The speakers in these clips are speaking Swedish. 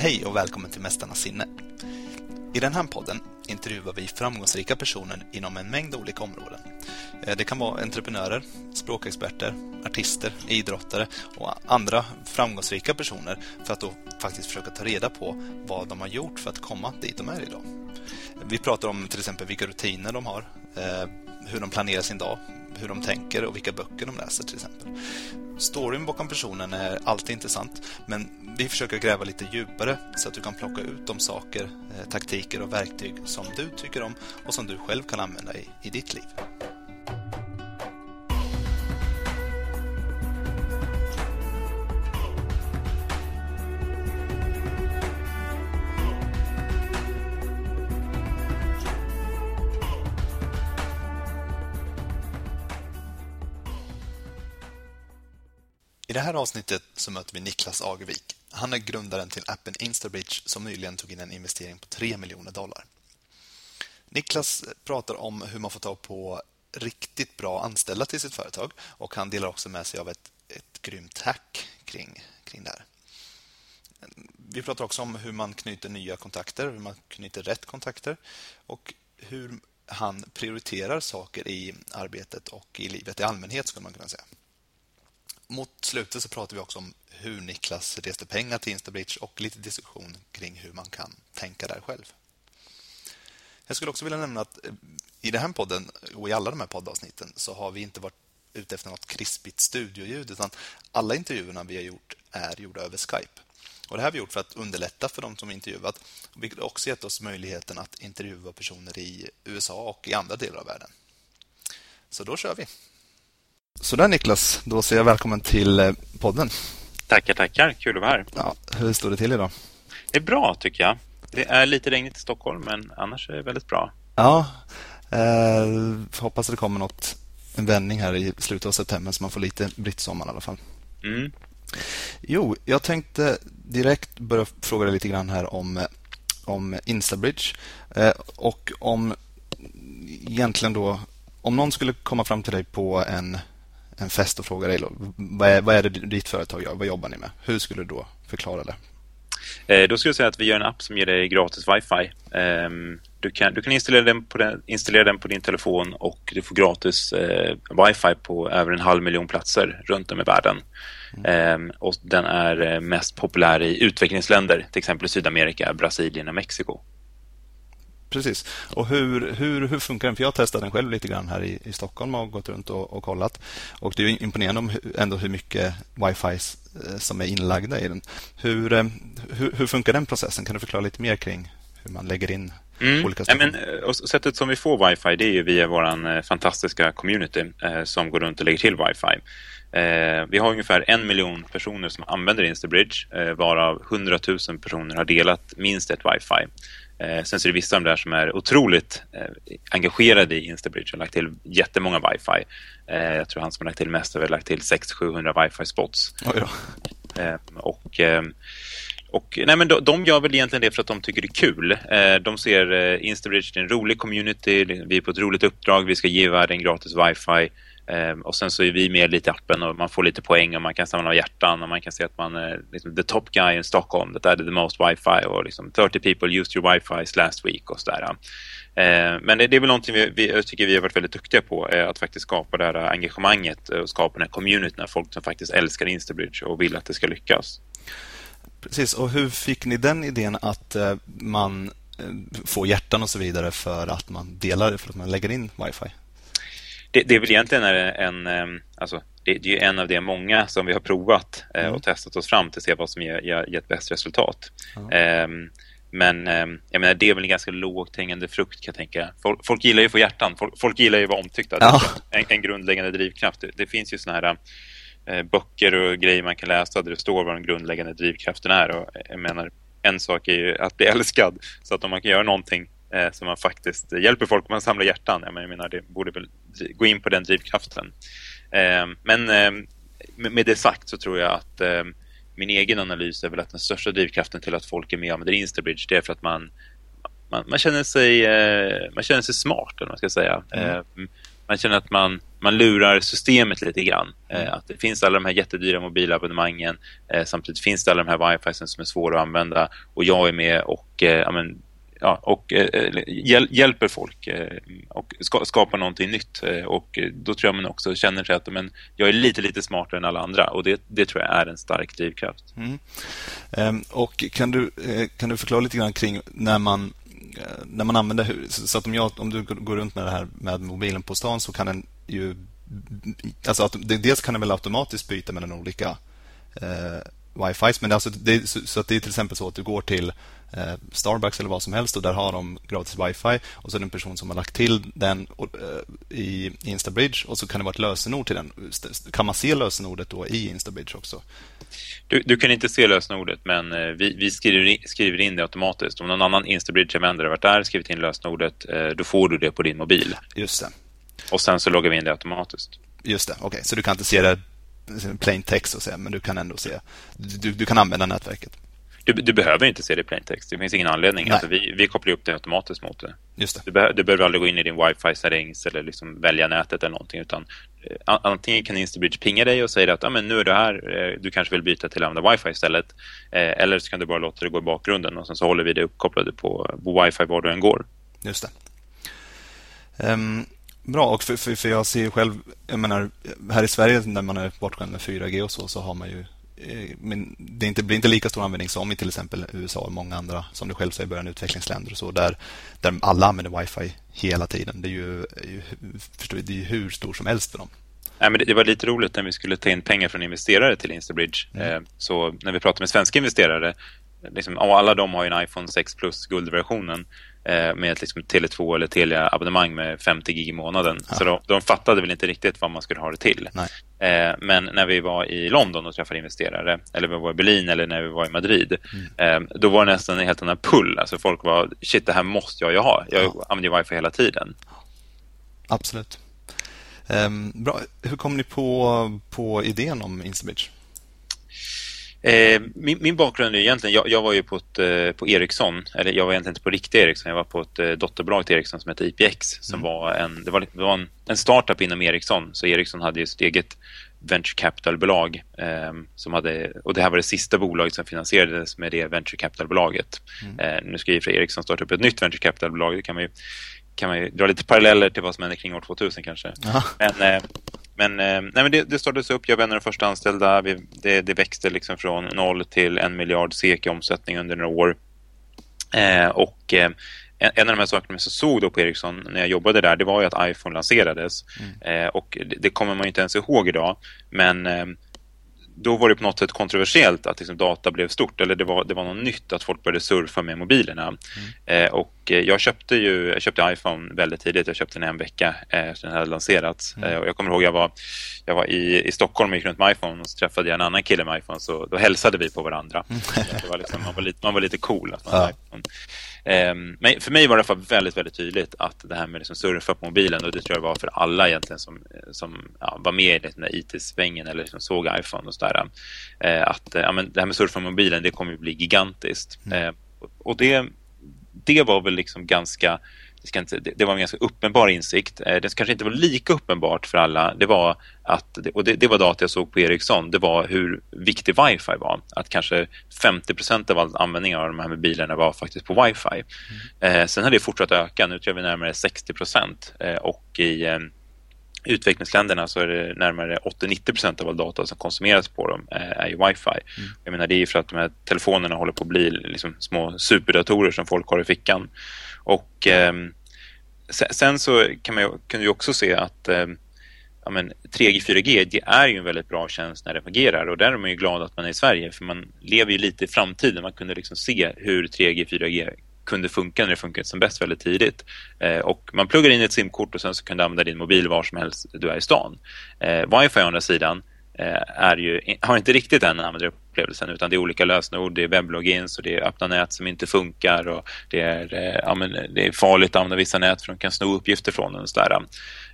Hej och välkommen till Mästarnas sinne. I den här podden intervjuar vi framgångsrika personer inom en mängd olika områden. Eh, det kan vara entreprenörer, språkexperter, artister, idrottare och andra framgångsrika personer för att då faktiskt försöka ta reda på vad de har gjort för att komma dit de är idag. Vi pratar om till exempel vilka rutiner de har, eh, hur de planerar sin dag, hur de tänker och vilka böcker de läser till exempel. Storyn bakom personen är alltid intressant, men vi försöker gräva lite djupare så att du kan plocka ut de saker, eh, taktiker och verktyg som du tycker om och som du själv kan använda i, i ditt liv. Det här avsnittet så möter vi Niklas Agervik. Han är grundaren till appen Instabridge som nyligen tog in en investering på 3 miljoner dollar. Niklas pratar om hur man får tag på riktigt bra anställda till sitt företag och han delar också med sig av ett, ett grymt hack kring, kring det här. Vi pratar också om hur man knyter nya kontakter, hur man knyter rätt kontakter och hur han prioriterar saker i arbetet och i livet i allmänhet skulle man kunna säga mot slutet så pratar vi också om hur Niklas reste pengar till Instabridge och lite diskussion kring hur man kan tänka där själv. Jag skulle också vilja nämna att eh, i den här podden och i alla de här poddavsnitten så har vi inte varit ute efter något krispigt studioljud utan alla intervjuerna vi har gjort är gjorda över Skype. Och Det här har vi gjort för att underlätta för de som intervjuat, vilket också gett oss möjligheten att intervjua personer i USA och i andra delar av världen. Så då kör vi! Sådär Niklas, då säger jag välkommen till eh, podden. Tackar, tackar. Kul att vara här. Ja, hur står det till idag? Det är bra tycker jag. Det är lite regnigt i Stockholm, men annars är det väldigt bra. Ja, eh, hoppas att det kommer något, en vändning här i slutet av september så man får lite brittsommar i alla fall. Mm. Jo, jag tänkte direkt börja fråga dig lite grann här om, om Instabridge eh, och om egentligen då om någon skulle komma fram till dig på en en fest och frågar dig vad är, vad är det ditt företag gör? Vad jobbar ni med? Hur skulle du då förklara det? Eh, då skulle jag säga att vi gör en app som ger dig gratis wifi. Eh, du, kan, du kan installera den, på den, installera den på din telefon och du får gratis eh, wifi på över en halv miljon platser runt om i världen. Mm. och den är eh, mest populär i utvecklingsländer, till exempel Sydamerika, Brasilien och Mexiko. Precis. Och hur, hur, hur funkar den? För jag testade den själv lite grann här i, i Stockholm och gått runt och, och kollat. Och det är imponerande om ändå hur mycket wifi eh, som är inlagda i den. Hur, eh, hur, hur funkar den processen? Kan du förklara lite mer kring hur man lägger in Mm. Olika ja, men, eh, och sättet som vi får wifi det är ju via vår fantastiska community eh, som går runt och lägger till wifi. Eh, vi har ungefär en miljon personer som använder Instabridge eh, varav 100 000 personer har delat minst ett wifi. Eh, sen så är det vissa av dem där som är otroligt eh, engagerade i Instabridge och lagt till jättemånga wifi. Eh, jag tror han som har lagt till mest har lagt till 600-700 wifi-spots. Eh, och eh, och, nej, men de, de gör väl egentligen det för att de tycker det är kul. Eh, de ser eh, Instabridge är en rolig community, vi är på ett roligt uppdrag, vi ska ge världen gratis wifi. Ehm, och sen så är vi med lite i appen och man får lite poäng och man kan samla hjärtan och man kan se att man är liksom, the top guy in Stockholm that added the most wifi och liksom 30 people used your wifi last week och sådär. Ehm, men det, är väl någonting vi, vi, jag tycker vi har varit väldigt duktiga på, eh, att faktiskt skapa det här engagemanget och skapa den här communityn av folk som faktiskt älskar Instabridge och vill att det ska lyckas. Precis, och hur fick ni den idén att eh, man eh, får hjärtan och så vidare för att man delar, för att man lägger in wifi? Det, det är väl egentligen en, en alltså, det, det, är en av de många som vi har provat eh, mm. och testat oss fram till att se vad som ger, ger, gett bäst resultat. Mm. Men um, jag menar, det är väl en ganska lågt hängande frukt kan jag tänka. Folk, folk gillar ju att få hjärtan. Folk, folk gillar ju att vara omtyckta. Ja. En, en, grundläggande drivkraft. Det, det finns ju såna här uh, böcker och grejer man kan läsa där det står vad den grundläggande drivkraften är. Och jag menar, en sak är ju att bli älskad. Så att om man kan göra någonting eh, så man faktiskt hjälper folk man samlar hjärtan. Jag menar, det borde väl gå in på den drivkraften. Eh, men eh, med det sagt så tror jag att eh, min egen analys är väl att den största drivkraften till att folk är med och använder Instabridge det är för att man, man, man, känner, sig, eh, man känner sig smart, eller man ska säga. Mm. man känner att man, man lurar systemet lite grann. Eh, att det finns alla de här jättedyra mobilabonnemangen. Eh, samtidigt finns det alla de här wifi som är svåra att använda. Och jag är med och eh, ja, men, ja, och eh, eh, hjäl hjälper folk eh, och ska, skapar någonting nytt. Och då tror jag man också känner sig att men, jag är lite, lite smartare än alla andra. Och det, det tror jag är en stark drivkraft. Mm. Um, och kan du, kan du förklara lite grann kring när man när man använder så att om, jag, om du går runt med det här med mobilen på stan så kan den ju alltså att, dels kan den väl automatiskt byta mellan olika eh, wifi men alltså det, så, så, att det är till exempel så att du går till eh, Starbucks eller vad som helst och där har de gratis wifi och så är det en person som har lagt till den och, eh, i Instabridge och så kan det vara ett lösenord till den. Kan man se lösenordet då i Instabridge också? Du, du kan inte se lösenordet men eh, vi, vi skriver, in, skriver, in det automatiskt. Om någon annan Instabridge-användare har varit där och skrivit in lösenordet eh, då får du det på din mobil. Just det. Och sen så loggar vi in det automatiskt. Just det, okej. Okay. Så du kan inte se det plain text och säga, men du kan ändå se. Du, du kan använda nätverket. Du, du, behöver inte se det i plaintext. Det finns ingen anledning. Alltså vi, vi kopplar upp det automatiskt mot det. Just det. Du, be, du behöver aldrig gå in i din wifi settings eller liksom välja nätet eller någonting. Utan, eh, antingen kan Instabridge pinga dig och säga att ah, men nu är du här, eh, du kanske vill byta till att använda wifi istället. Eh, eller så kan du bara låta det gå i bakgrunden och sen så håller vi det uppkopplade på, på wifi var du än går. Just det. Um, bra, och för, för, för, jag ser själv, jag menar, här i Sverige när man är bortskämd med 4G och så, så har man ju Eh, men det inte, blir inte lika stor användning som i till exempel USA och många andra, som du själv säger, början utvecklingsländer och så, där, där alla använder wifi hela tiden. Det är ju, förstår det är hur stor som helst för dem. Nej, men det, var lite roligt när vi skulle ta in pengar från investerare till Instabridge. Mm. Eh, så när vi pratade med svenska investerare, liksom, alla de har ju en iPhone 6 Plus guldversionen med ett liksom Tele2 eller Telia-abonnemang med 50 gig i månaden. Ja. Så de, de fattade väl inte riktigt vad man skulle ha det till. Eh, men när vi var i London och träffade investerare, eller vi var i Berlin eller när vi var i Madrid, mm. eh, då var det nästan en helt annan pull. Alltså folk var, shit det här måste jag ju ha. Jag ja. använder wifi hela tiden. Absolut. Um, bra. Hur kom ni på, på idén om Instabridge? Eh, min, min, bakgrund är egentligen, jag, jag var ju på, ett, eh, på Ericsson, eller jag var egentligen inte på riktiga Ericsson, jag var på ett eh, dotterbolag till Ericsson som hette IPX som mm. var, en, det var, det var en, en, startup inom Ericsson, så Ericsson hade ju sitt eget venture capital-bolag eh, som hade, och det här var det sista bolaget som finansierades med det venture capital-bolaget. Mm. Eh, nu ska ju för Ericsson starta upp ett nytt venture capital-bolag, det kan man ju kan man ju dra lite paralleller till vad som hände kring år 2000 kanske. Men, eh, men, eh, nej, men det, det startades upp, jag var en av de första anställda. Vi, det, det växte liksom från noll till en miljard SEK i omsättning under några år. Eh, och eh, en, av de här sakerna jag såg då på Ericsson när jag jobbade där, det var ju att iPhone lanserades. Mm. Eh, och det, det, kommer man inte ens ihåg idag. Men eh, då var det på något sätt kontroversiellt att liksom data blev stort eller det var, det var något nytt att folk började surfa med mobilerna. Mm. Eh, och eh, jag köpte ju jag köpte iPhone väldigt tidigt. Jag köpte den en vecka eh, efter den hade lanserats. Mm. Eh, och jag kommer ihåg jag var, jag var i, i Stockholm och gick runt med iPhone och så träffade jag en annan kille med iPhone så då hälsade vi på varandra. Mm. Var liksom, man, var lite, man var lite cool. Att man ja. Ehm, men för mig var det i alla fall väldigt, väldigt tydligt att det här med liksom surfa på mobilen och det tror jag var för alla egentligen som, som ja, var med i den där IT-svängen eller liksom såg iPhone och sådär. Eh, att ja, men det här med surfa på mobilen det kommer att bli gigantiskt. Mm. Ehm, och det, det var väl liksom ganska ska inte, det, var en ganska uppenbar insikt. Eh, det kanske inte var lika uppenbart för alla. Det var att, och det, det var data jag såg på Ericsson, det var hur viktig wifi var. Att kanske 50 procent av all användning av de här mobilerna var faktiskt på wifi. Mm. Eh, sen har det fortsatt öka, nu tror jag vi är närmare 60 procent. Eh, och i eh, utvecklingsländerna så är det närmare 80-90 procent av all data som konsumeras på dem eh, är ju wifi. Mm. Jag menar det är ju för att de här telefonerna håller på att bli liksom små superdatorer som folk har i fickan. Och eh, sen så kan man ju, kan ju också se att eh, ja, men 3G, 4G, det är ju en väldigt bra tjänst när det fungerar och där är man ju glad att man är i Sverige för man lever ju lite i framtiden. Man kunde liksom se hur 3G, 4G kunde funka när det funkade som bäst väldigt tidigt. Eh, och man pluggar in ett simkort och sen så kan du använda din mobil var som helst du är i stan. Eh, Wifi å andra sidan eh, är ju, har inte riktigt den användarupplevelsen utan det är olika lösenord, det är webblogins och det är öppna nät som inte funkar och det är, eh, ja, men det är farligt att använda vissa nät för de kan sno uppgifter från en. Så, där.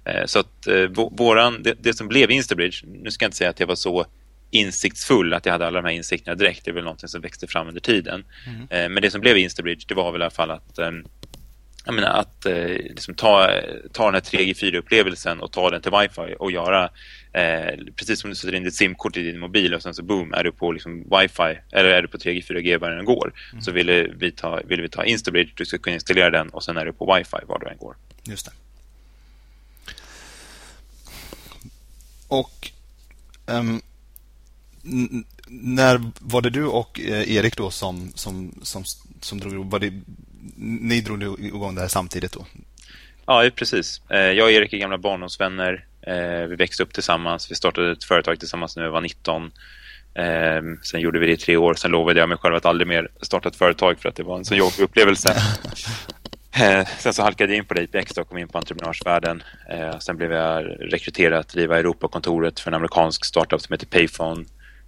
Eh, så att våran, det, det, som blev Instabridge, nu ska jag inte säga att jag var så insiktsfull att jag hade alla de här insikterna direkt. Det är väl någonting som växte fram under tiden. Mm. Men det som blev Instabridge det var väl i alla fall att jag menar, att eh, liksom ta, ta den här 3G4-upplevelsen och ta den till wifi och göra eh, precis som du sätter in ditt simkort i din mobil och sen så boom, är du på liksom wifi eller är du på 3G, 4G var du än går mm. så ville vi ta, ville vi ta Instabridge, du ska kunna installera den och sen är du på wifi var du än går. Just det. Och um, när var det du och eh, Erik då som, som, som, som drog var det, Ni drog igång det här samtidigt då? Ja, precis. Eh, jag och Erik är gamla barndomsvänner. Eh, vi växte upp tillsammans. Vi startade ett företag tillsammans när vi var 19. Sen gjorde vi det i tre år. Sen lovade jag mig själv att aldrig mer starta ett företag för att det var en så jobbig upplevelse. Sen så halkade jag in på Apex och kom in på entreprenörsvärlden. Sen blev jag rekryterad att driva Europakontoret för en amerikansk startup som heter Payphone.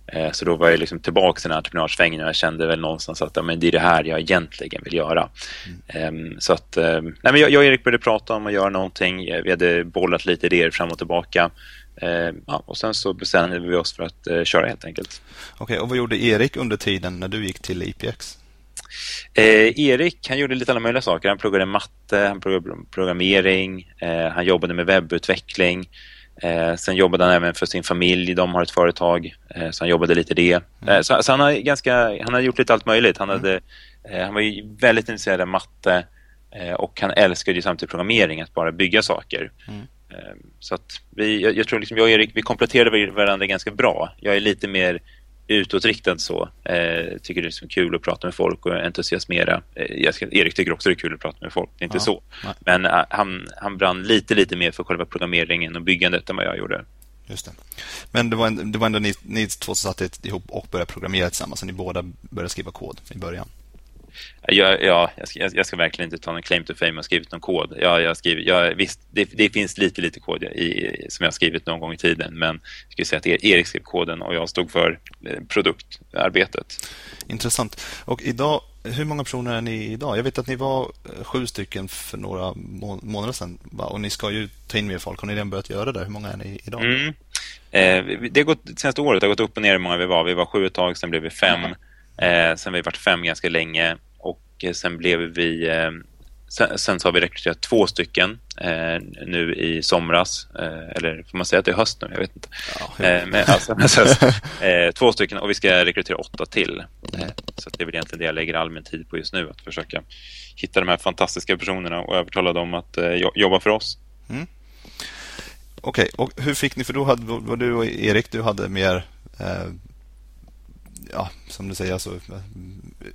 Eh, så då var jag liksom tillbaka i den här entreprenörssvängen och jag kände väl någonstans att ja, men det är det här jag egentligen vill göra. Mm. Så att, eh, nej, men jag och Erik började prata om att göra någonting. Vi hade bollat lite idéer fram och tillbaka. Ja, och sen så bestämde vi oss för att köra helt enkelt. Okej, okay, och vad gjorde Erik under tiden när du gick till IPX? Eh, Erik han gjorde lite alla möjliga saker. Han pluggade matte, han pluggade programmering, eh, han jobbade med webbutveckling. Eh, sen jobbade han även för sin familj, de har ett företag, eh, så han jobbade lite det. Mm. Eh, så, så, han, har ganska, han har gjort lite allt möjligt. Han, hade, mm. han var väldigt intresserad av matte eh, och han älskade ju samtidigt programmering, att bara bygga saker. Mm. Eh, så att vi, jag, jag, tror liksom jag och Erik, vi kompletterade varandra ganska bra. Jag är lite mer utåtriktad så. Eh, tycker det är så kul att prata med folk och entusiasmera. Eh, Erik tycker också det är kul att prata med folk, det är inte ja, så. Nej. Men eh, han, han brann lite, lite mer för själva programmeringen och byggandet än vad jag gjorde. Just det. Men det var, det var ändå ni, ni två som satt ihop och började programmera tillsammans, så ni båda började skriva kod i början? Jag, ja, jag ska, jag, ska, verkligen inte ta någon claim to fame och skrivit någon kod. Jag, jag skriver, jag, visst, det, det, finns lite, lite kod i, som jag har skrivit någon gång i tiden, men jag skulle säga att Erik skrev koden och jag stod för eh, produktarbetet. Intressant. Och idag, hur många personer är ni idag? Jag vet att ni var eh, sju stycken för några månader sedan och ni ska ju ta in mer folk. Har ni redan börjat göra det? Hur många är ni idag? Mm. Eh, det, har gått, det senaste året har gått upp och ner hur många vi var. Vi var sju ett tag, sen blev vi fem. Mm. Eh, sen har vi varit fem ganska länge och eh, sen blev vi eh, sen, sen, så har vi rekryterat två stycken eh, nu i somras. Eh, eller får man säga att det är höst nu? Jag vet inte. Ja, eh, men, alltså, alltså, två stycken och vi ska rekrytera åtta till. så det är väl egentligen det jag lägger all min tid på just nu. Att försöka hitta de här fantastiska personerna och övertala dem att jobba för oss. Mm. Okej, okay. och hur fick ni, för då hade, var du och Erik, du hade mer ja, som du säger, alltså,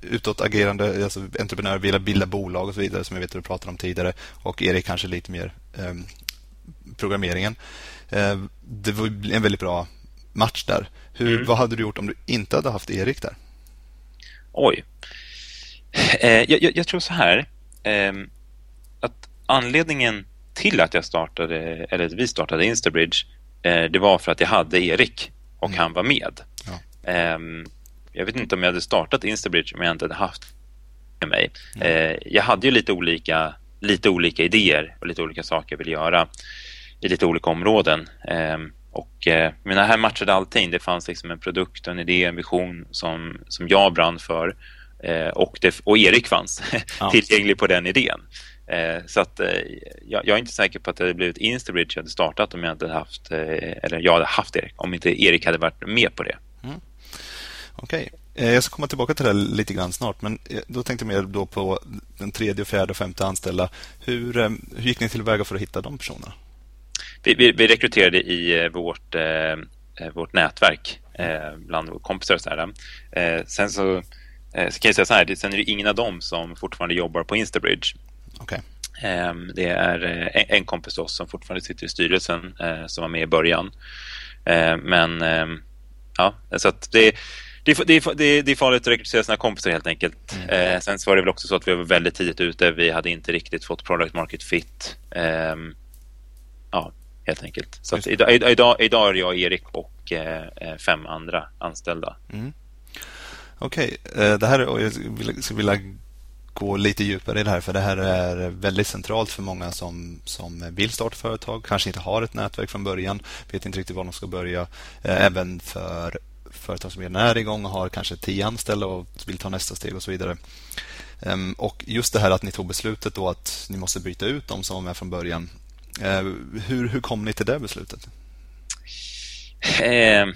utåtagerande alltså, entreprenörer vill bilda bolag och så vidare som jag vet att du pratade om tidigare. Och Erik kanske lite mer eh, programmeringen. Eh, det var en väldigt bra match där. Hur, mm. Vad hade du gjort om du inte hade haft Erik där? Oj. Eh, jag, jag, tror så här. Ehm, att anledningen till att jag startade, eller att vi startade Instabridge, eh, det var för att jag hade Erik och mm. han var med. Ja. Ehm, jag vet inte om jag hade startat Instabridge om jag inte hade haft med mig. Mm. Eh, jag hade ju lite olika, lite olika idéer och lite olika saker jag ville göra i lite olika områden. Eh, och eh, men det här matchade allting. Det fanns liksom en produkt, en idé, en vision som, som jag brann för. Eh, och, det, och Erik fanns ja. tillgänglig på den idén. Eh, så att jag, är inte säker på att det hade blivit Instabridge jag hade startat om jag inte haft, eller jag hade haft Erik, om inte Erik hade varit med på det. Okej. Okay. Eh, jag ska komma tillbaka till det lite grann snart, men eh, då tänkte jag mer då på den tredje, fjärde och femte anställda. Hur, eh, hur gick ni tillväga för att hitta de personerna? Vi, vi, vi rekryterade i vårt, eh, vårt nätverk eh, bland kompisar och så här. Eh, sen så, så kan jag säga så här, sen är det ingen av dem som fortfarande jobbar på Instabridge. Okay. Det är en, kompis oss som fortfarande sitter i styrelsen som var med i början. Men ja, så att det det, är, det, är, det är farligt att rekrytera sina kompisar helt enkelt. Mm. Eh, sen så var det väl också så att vi var väldigt tidigt ute. Vi hade inte riktigt fått product market fit. Eh, ja, helt enkelt. Så idag, idag, idag är jag Erik och eh, eh, fem andra anställda. Mm. Okej, okay. Eh, det här och jag skulle vilja gå lite djupare i det här för det här är väldigt centralt för många som, som vill starta företag, kanske inte har ett nätverk från början, vet inte riktigt var de ska börja. Eh, även för företag som redan är igång och har kanske tio anställda och vill ta nästa steg och så vidare. Ehm, och just det här att ni tog beslutet då att ni måste byta ut dem som var med från början. Ehm, hur, hur kom ni till det beslutet? Eh,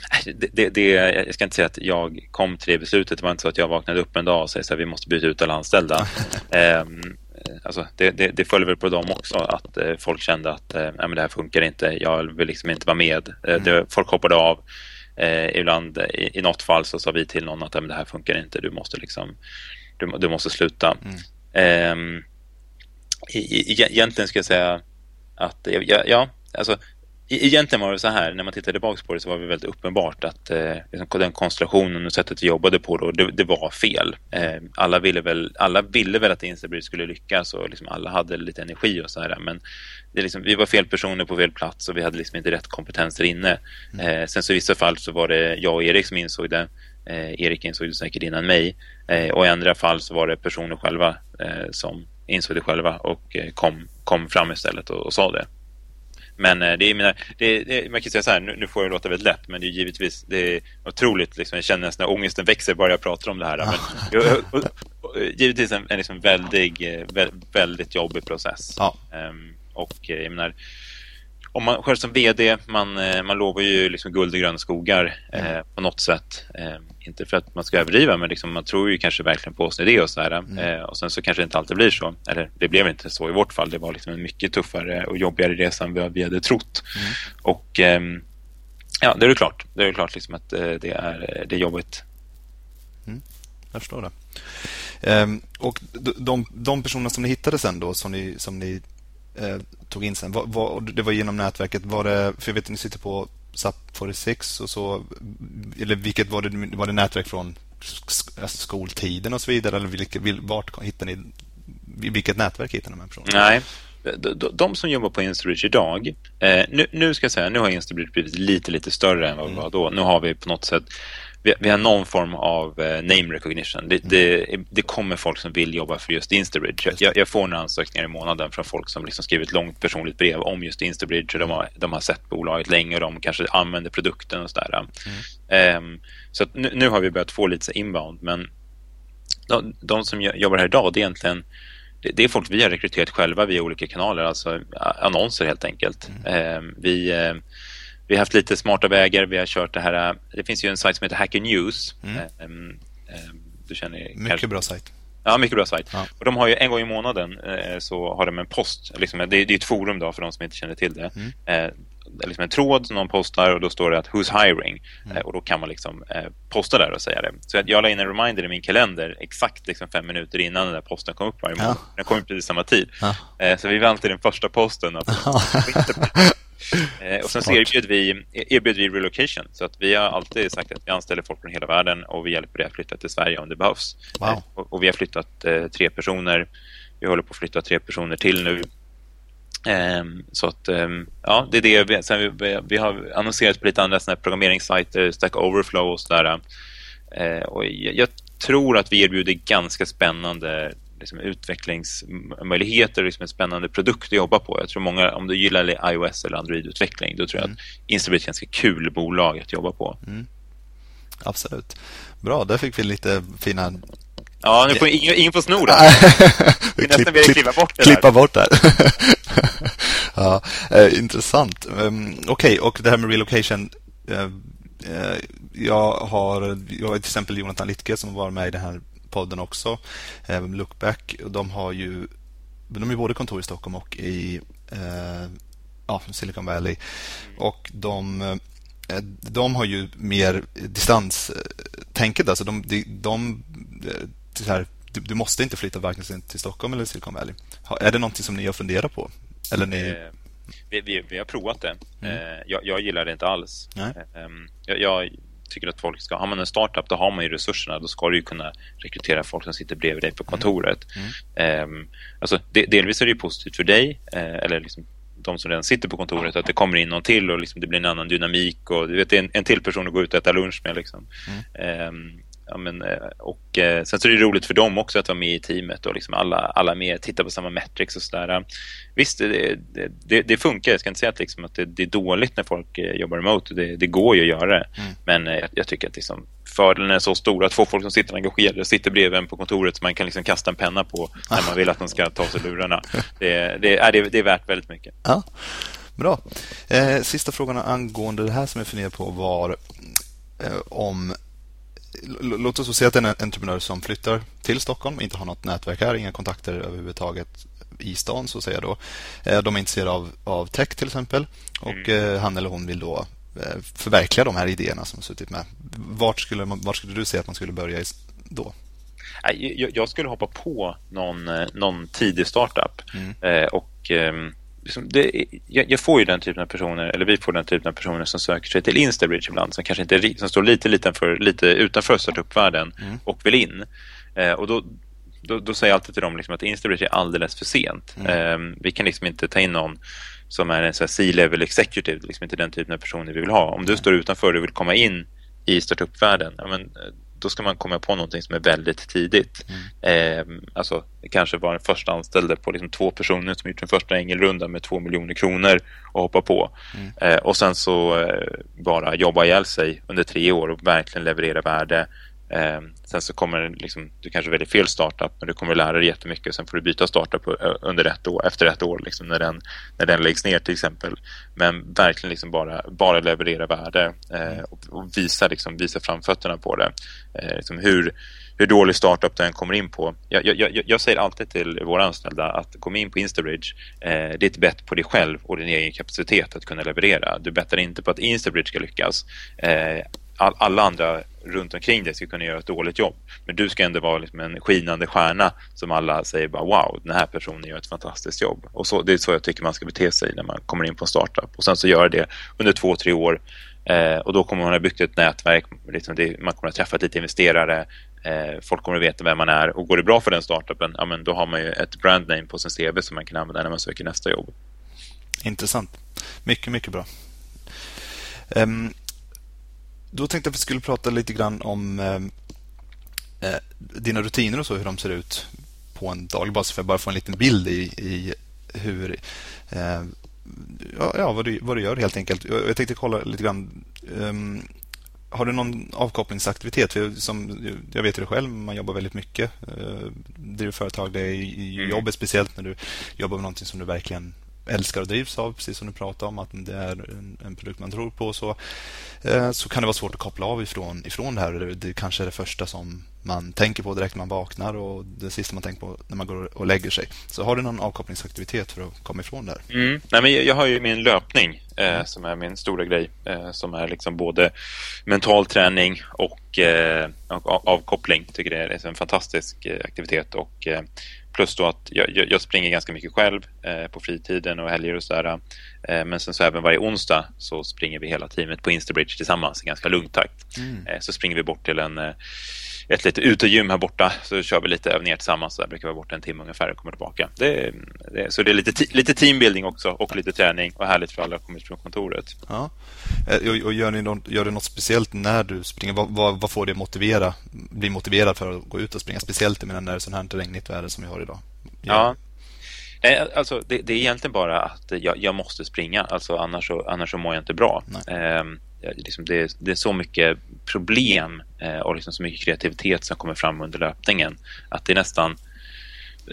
det, det, jag ska inte säga att jag kom till det beslutet. Det var inte så att jag vaknade upp en dag och sa att vi måste byta ut alla anställda. eh, alltså, det, det, det följer väl på dem också att eh, folk kände att eh, det här funkar inte. Jag vill liksom inte vara med. Eh, mm. folk hoppade av. Eh, ibland i, i något fall så sa vi till någon att det här funkar inte. Du måste liksom du, du måste sluta. Mm. I, i, egentligen ska jag säga att ja, ja alltså Egentligen var det så här, när man tittar tillbaka på det så var det väldigt uppenbart att eh, liksom, den konstellationen och sättet vi jobbade på då, det, det var fel. Eh, alla, ville väl, alla ville väl att Instabridge skulle lyckas och liksom alla hade lite energi och så här, men det liksom, vi var fel personer på fel plats och vi hade liksom inte rätt kompetenser inne. Mm. Eh, sen så i vissa fall så var det jag och Erik som insåg det. Eh, Erik insåg det säkert innan mig. Eh, och i andra fall så var det personer själva eh, som insåg det själva och kom, kom fram istället och, och sa det. Men det är, mina, det, det, man kan säga så här, nu, nu får jag låta väldigt lätt, men det är givetvis det är otroligt, liksom, jag känner nästan när ångesten växer bara jag pratar om det här. Men, och, och, och, givetvis en, en liksom väldig, väldigt jobbig process. Ja. Um, och jag menar, om man själv som VD, man, eh, man lovar ju liksom guld och gröna skogar eh, mm. på något sätt. Eh, inte för att man ska överdriva, men liksom man tror ju kanske verkligen på sin idé och så här. Mm. Eh, och sen så kanske det inte alltid blir så. Eller det blev inte så i vårt fall. Det var liksom en mycket tuffare och jobbigare resa än vad vi hade trott. Mm. Och ehm, ja, det är det klart. Det är klart liksom att eh, det, är, det är jobbigt. Mm. Jag förstår det. Um, och de, de personerna som ni hittade sen då, som ni, som ni eh, tog in sen. Var, var, det var genom nätverket. Var det, för jag vet att ni sitter på SAP 46 och så. Eller vilket var det? Var det nätverk från alltså skoltiden och så vidare? Eller vilket, vart hittar ni? Vilket nätverk hittar ni de här personerna? Nej, de, som jobbar på Instabridge idag, eh, nu, nu, ska jag säga, nu har Instabridge blivit lite, lite större än vad vi mm. var då. Nu har vi på något sätt vi, vi har någon form av eh, name recognition. Det, det, det, kommer folk som vill jobba för just Instabridge. Jag, jag får några ansökningar i månaden från folk som liksom skrivit långt personligt brev om just Instabridge. De har, de har sett bolaget länge och de kanske använder produkten och sådär. Mm. Um, så nu, nu, har vi börjat få lite inbound, men de, de som jobbar här idag, det är egentligen det är folk vi har rekryterat själva via olika kanaler, alltså annonser helt enkelt. Mm. Um, vi ehm, vi har haft lite smarta vägar. Vi har kört det här. Det finns ju en sajt som heter Hacker News. Mm. Um, du känner mycket kanske... bra sajt. Ja, mycket bra sajt. Ja. Och de har ju en gång i månaden eh, så har de en post. Liksom, det, det är ett forum då för de som inte känner till det. Mm. Eh, liksom en tråd som någon postar och då står det att who's hiring. Mm. Eh, och då kan man liksom eh, posta där och säga det. Så jag la in en reminder i min kalender exakt liksom fem minuter innan den där posten kom upp varje månad. Ja. Den kom precis samma tid. Ja. Eh, så vi alltid den första posten. Att, Eh, och sen så erbjöd vi, erbjöd vi relocation. Så att vi har alltid sagt att vi anställer folk från hela världen och vi hjälper dig att flytta till Sverige om det behövs. Wow. Eh, och, och, vi har flyttat eh, tre personer. Vi håller på att flytta tre personer till nu. Um, så att, um, ja, det är det. Vi, sen vi, vi har annonserat på lite andra såna programmeringssajter, Stack Overflow och sådär. Uh, och jag, jag, tror att vi erbjuder ganska spännande liksom, utvecklingsmöjligheter och liksom en spännande produkt att jobba på. Jag tror många, om du gillar iOS eller Android-utveckling, då tror jag mm. att Instagram är ett ganska kul bolag att jobba på. Mm. Absolut. Bra, där fick vi lite fina Ja, nu får ingen, ingen får sno det. Vi nästan vilja klippa bort det Klippa där. bort det. ja, eh, intressant. Um, Okej, okay, och det här med relocation. Uh, uh, jag har, jag har till exempel Jonathan Littke som var med i den här podden också. Eh, Lookback. De har ju de är både kontor i Stockholm och i eh, ja, Silicon Valley. Och de, eh, de har ju mer distanstänket. Alltså de, de, de, de här, du, du, måste inte flytta varken till Stockholm eller Silicon Valley. Är det någonting som ni har funderat på? Eller ni... Eh, vi, vi, vi, har provat det. Mm. Jag, jag, gillar det inte alls. Ehm, jag, jag, tycker att folk ska, har man en startup då har man ju resurserna, då ska du ju kunna rekrytera folk som sitter bredvid dig på mm. kontoret. Mm. Um, alltså, de, delvis är det ju positivt för dig, uh, eller liksom de som redan sitter på kontoret, att det kommer in någon till och liksom det blir en annan dynamik och du vet, en, en till person att gå ut och äta lunch med. Liksom. Mm. Um, ja, men, och sen så är det roligt för dem också att vara med i teamet och liksom alla, alla med, tittar på samma metrics och sådär. Visst, det, det, det, funkar. Jag ska inte säga att, liksom, att det, det är dåligt när folk jobbar remote. Det, det går ju att göra det. Mm. Men jag, jag, tycker att liksom, fördelen är så stor att få folk som sitter engagerade och sitter bredvid en på kontoret som man kan liksom kasta en penna på när man vill att de ska ta sig lurarna. Det, det, är, det är värt väldigt mycket. Ja. Bra. Eh, sista frågan angående det här som jag funderar på var eh, om Låt oss säga att en entreprenör som flyttar till Stockholm, inte har något nätverk här, inga kontakter överhuvudtaget i stan så att säga då. Eh, de är intresserade av, av tech till exempel och mm. Eh, han eller hon vill då eh, förverkliga de här idéerna som suttit med. Vart skulle, man, vart skulle du säga att man skulle börja då? Jag skulle hoppa på någon, någon tidig startup mm. och ehm, liksom det, jag, jag, får ju den typen av personer, eller vi får den typen av personer som söker sig till Instabridge ibland, som kanske inte som står lite, lite, för, lite utanför startup-världen mm. och vill in. Eh, och då, då, då, säger jag alltid till dem liksom att Instabridge är alldeles för sent. Mm. Eh, vi kan liksom inte ta in någon som är en C-level executive, liksom inte den typen av personer vi vill ha. Om du mm. står utanför och vill komma in i startup-världen, ja, men, då ska man komma på någonting som är väldigt tidigt. Mm. Eh, alltså, det kanske var den första anställde på liksom två personer som gjort den första ängelrundan med två miljoner kronor och hoppa på. Mm. Eh, och sen så eh, bara jobba ihjäl sig under tre år och verkligen leverera värde Eh, sen så kommer liksom, du kanske väljer fel startup men du kommer lära dig jättemycket. Sen får du byta startup eh, under ett år, efter ett år liksom, när, den, när den läggs ner till exempel. Men verkligen liksom bara, bara leverera värde eh, och, och, visa, liksom, visa framfötterna på det. Eh, liksom hur, hur dålig startup du än kommer in på. Jag, jag, jag säger alltid till våra anställda att kom in på Instabridge, eh, det är ett bett på dig själv och din egen kapacitet att kunna leverera. Du bettar inte på att Instabridge ska lyckas. Eh, all, alla andra runt omkring dig ska kunna göra ett dåligt jobb. Men du ska ändå vara liksom en skinande stjärna som alla säger bara wow, den här personen gör ett fantastiskt jobb. Och så, det är så jag tycker man ska bete sig när man kommer in på en startup. Och sen så göra det under två, tre år. Eh, och då kommer man ha byggt ett nätverk, liksom det, man kommer att träffa lite investerare, eh, folk kommer att veta vem man är. Och går det bra för den startupen, ja, men då har man ju ett brandname på sin CV som man kan använda när man söker nästa jobb. Intressant. Mycket, mycket bra. Um, då tänkte jag att vi skulle prata lite grann om eh, eh, dina rutiner och så, hur de ser ut på en daglig basis. För att bara få en liten bild i, i hur eh, ja, vad, du, vad du gör helt enkelt. Jag, jag tänkte kolla lite grann. Um, har du någon avkopplingsaktivitet? För som, jag vet det själv, man jobbar väldigt mycket. Uh, driver företag, det är mm. jobbet speciellt när du jobbar med någonting som du verkligen älskar och drivs av, precis som du pratade om, att det är en, en produkt man tror på, så, eh, så kan det vara svårt att koppla av ifrån, ifrån det här. Det, det kanske är det första som man tänker på direkt när man vaknar och det sista man tänker på när man går och lägger sig. Så har du någon avkopplingsaktivitet för att komma ifrån det här? Mm. Nej, men jag har ju min löpning eh, mm. som är min stora grej, eh, som är liksom både mental träning och eh, avkoppling. Jag tycker det är en fantastisk eh, aktivitet och eh, Plus då att jag, jag springer ganska mycket själv eh, på fritiden och helger och sådär. Eh, men sen så även varje onsdag så springer vi hela teamet på Instabridge tillsammans i ganska lugn takt. Mm. Eh, så springer vi bort till en, eh, ett litet utegym här borta så kör vi lite övningar tillsammans. Så där brukar vi vara borta en timme ungefär och kommer tillbaka. Det, det, så det är lite, lite teambuilding också och lite träning och härligt för alla att komma ut från kontoret. Ja. Eh, och gör, ni något, gör du något speciellt när du springer? Vad, vad, vad, får dig motivera, bli motiverad för att gå ut och springa? Speciellt när det är sånt här regnigt väder som vi har idag. Ja. ja. Alltså, det, det, är egentligen bara att jag, jag måste springa, alltså, annars, så, annars så mår jag inte bra. Eh, liksom det, det, är så mycket problem eh, och liksom så mycket kreativitet som kommer fram under löpningen att det är nästan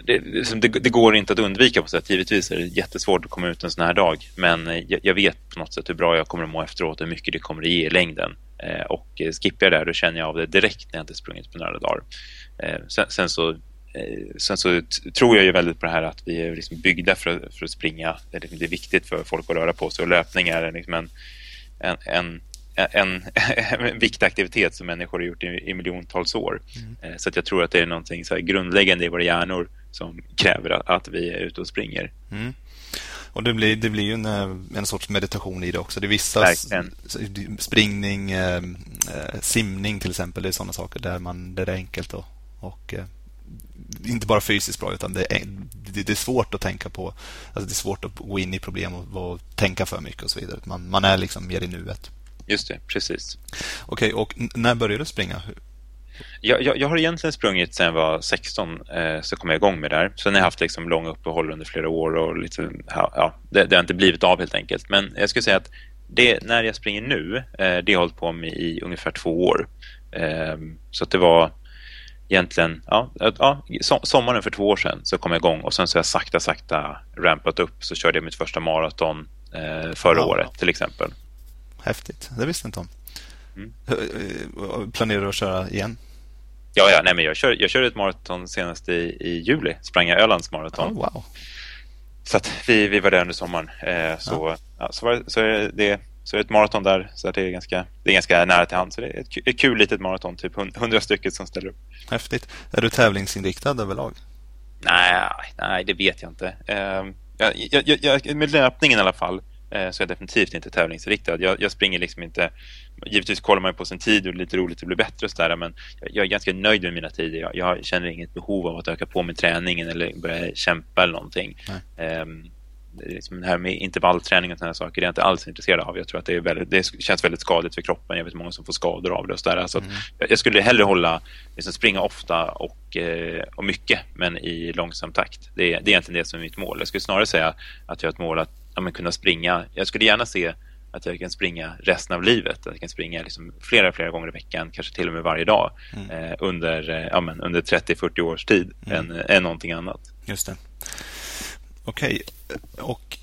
det, liksom det, det, går inte att undvika på sätt. Givetvis är det jättesvårt att komma ut en sån här dag. Men eh, jag, jag, vet på något sätt hur bra jag kommer att må efteråt och hur mycket det kommer att ge i längden. Eh, och eh, skippar jag det då känner jag av det direkt när jag inte sprungit på några dagar. Eh, sen, sen, så, eh, sen så tror jag ju väldigt på det här att vi är liksom byggda för, för att springa. Det är, liksom, det är viktigt för folk att röra på sig och löpning är liksom en, en, en en, en viktig aktivitet som människor har gjort i, i miljontals år. Mm. Eh, så att jag tror att det är någonting så grundläggande i våra hjärnor som kräver att, att vi är ute och springer. Mm. Och det blir, det blir ju en, eh, en sorts meditation i det också. Det är vissa Verkligen. springning, eh, simning till exempel. Det är sådana saker där, man, där det är enkelt och, och inte bara fysiskt bra utan det är, det, är svårt att tänka på. Alltså det är svårt att gå in i problem och, och tänka för mycket och så vidare. Man, man är liksom mer i nuet. Just det, precis. Okej, okay, och när började du springa? Jag, jag, jag, har egentligen sprungit sedan jag var 16 eh, så kom jag igång med det här. Sen har jag haft liksom långa uppehåll under flera år och lite, ja, det, det, har inte blivit av helt enkelt. Men jag skulle säga att det, när jag springer nu, eh, det har jag hållit på med i ungefär två år. Eh, så det var egentligen, ja, ja, sommaren för två år sedan så kom jag igång och sen så har jag sakta, sakta rampat upp. Så körde jag mitt första maraton eh, förra wow. året till exempel. Häftigt, det visste inte om. Mm. Eh, planerar du att köra igen? Ja, ja nej, men jag, kör, jag körde ett maraton senast i, i juli. Sprang jag Ölands maraton. Oh, wow. Så vi, vi var där under sommaren. Eh, så, ja. ja. så, var, så är det så ett maraton där, så det är, ganska, det är ganska nära till hand. Så det är ett, ett kul litet maraton, typ hundra stycken som ställer upp. Häftigt. Är du tävlingsinriktad överlag? Nej, nej det vet jag inte. Eh, jag, jag, jag, med löpningen i alla fall Eh, så jag är definitivt inte tävlingsinriktad. Jag, jag, springer liksom inte... Givetvis kollar man på sin tid och det är lite roligt att bli bättre och sådär, men jag är ganska nöjd med mina tider. Jag, jag, känner inget behov av att öka på med träningen eller börja kämpa eller någonting. Um, liksom det här med intervallträning och sådana saker det är jag inte alls intresserad av. Jag tror att det, är väldigt, det känns väldigt skadligt för kroppen. Jag vet många som får skador av det. Och så där. Så mm. jag skulle hellre hålla, liksom springa ofta och, eh, och mycket, men i långsam takt. Det, det är egentligen det som är mitt mål. Jag skulle snarare säga att jag har ett mål att ja, kunna springa. Jag skulle gärna se att jag kan springa resten av livet. Att jag kan springa liksom flera, flera gånger i veckan, kanske till och med varje dag mm. eh, under, eh, ja, men under 30-40 års tid mm. än, än någonting annat. Just det. Okej, okay. och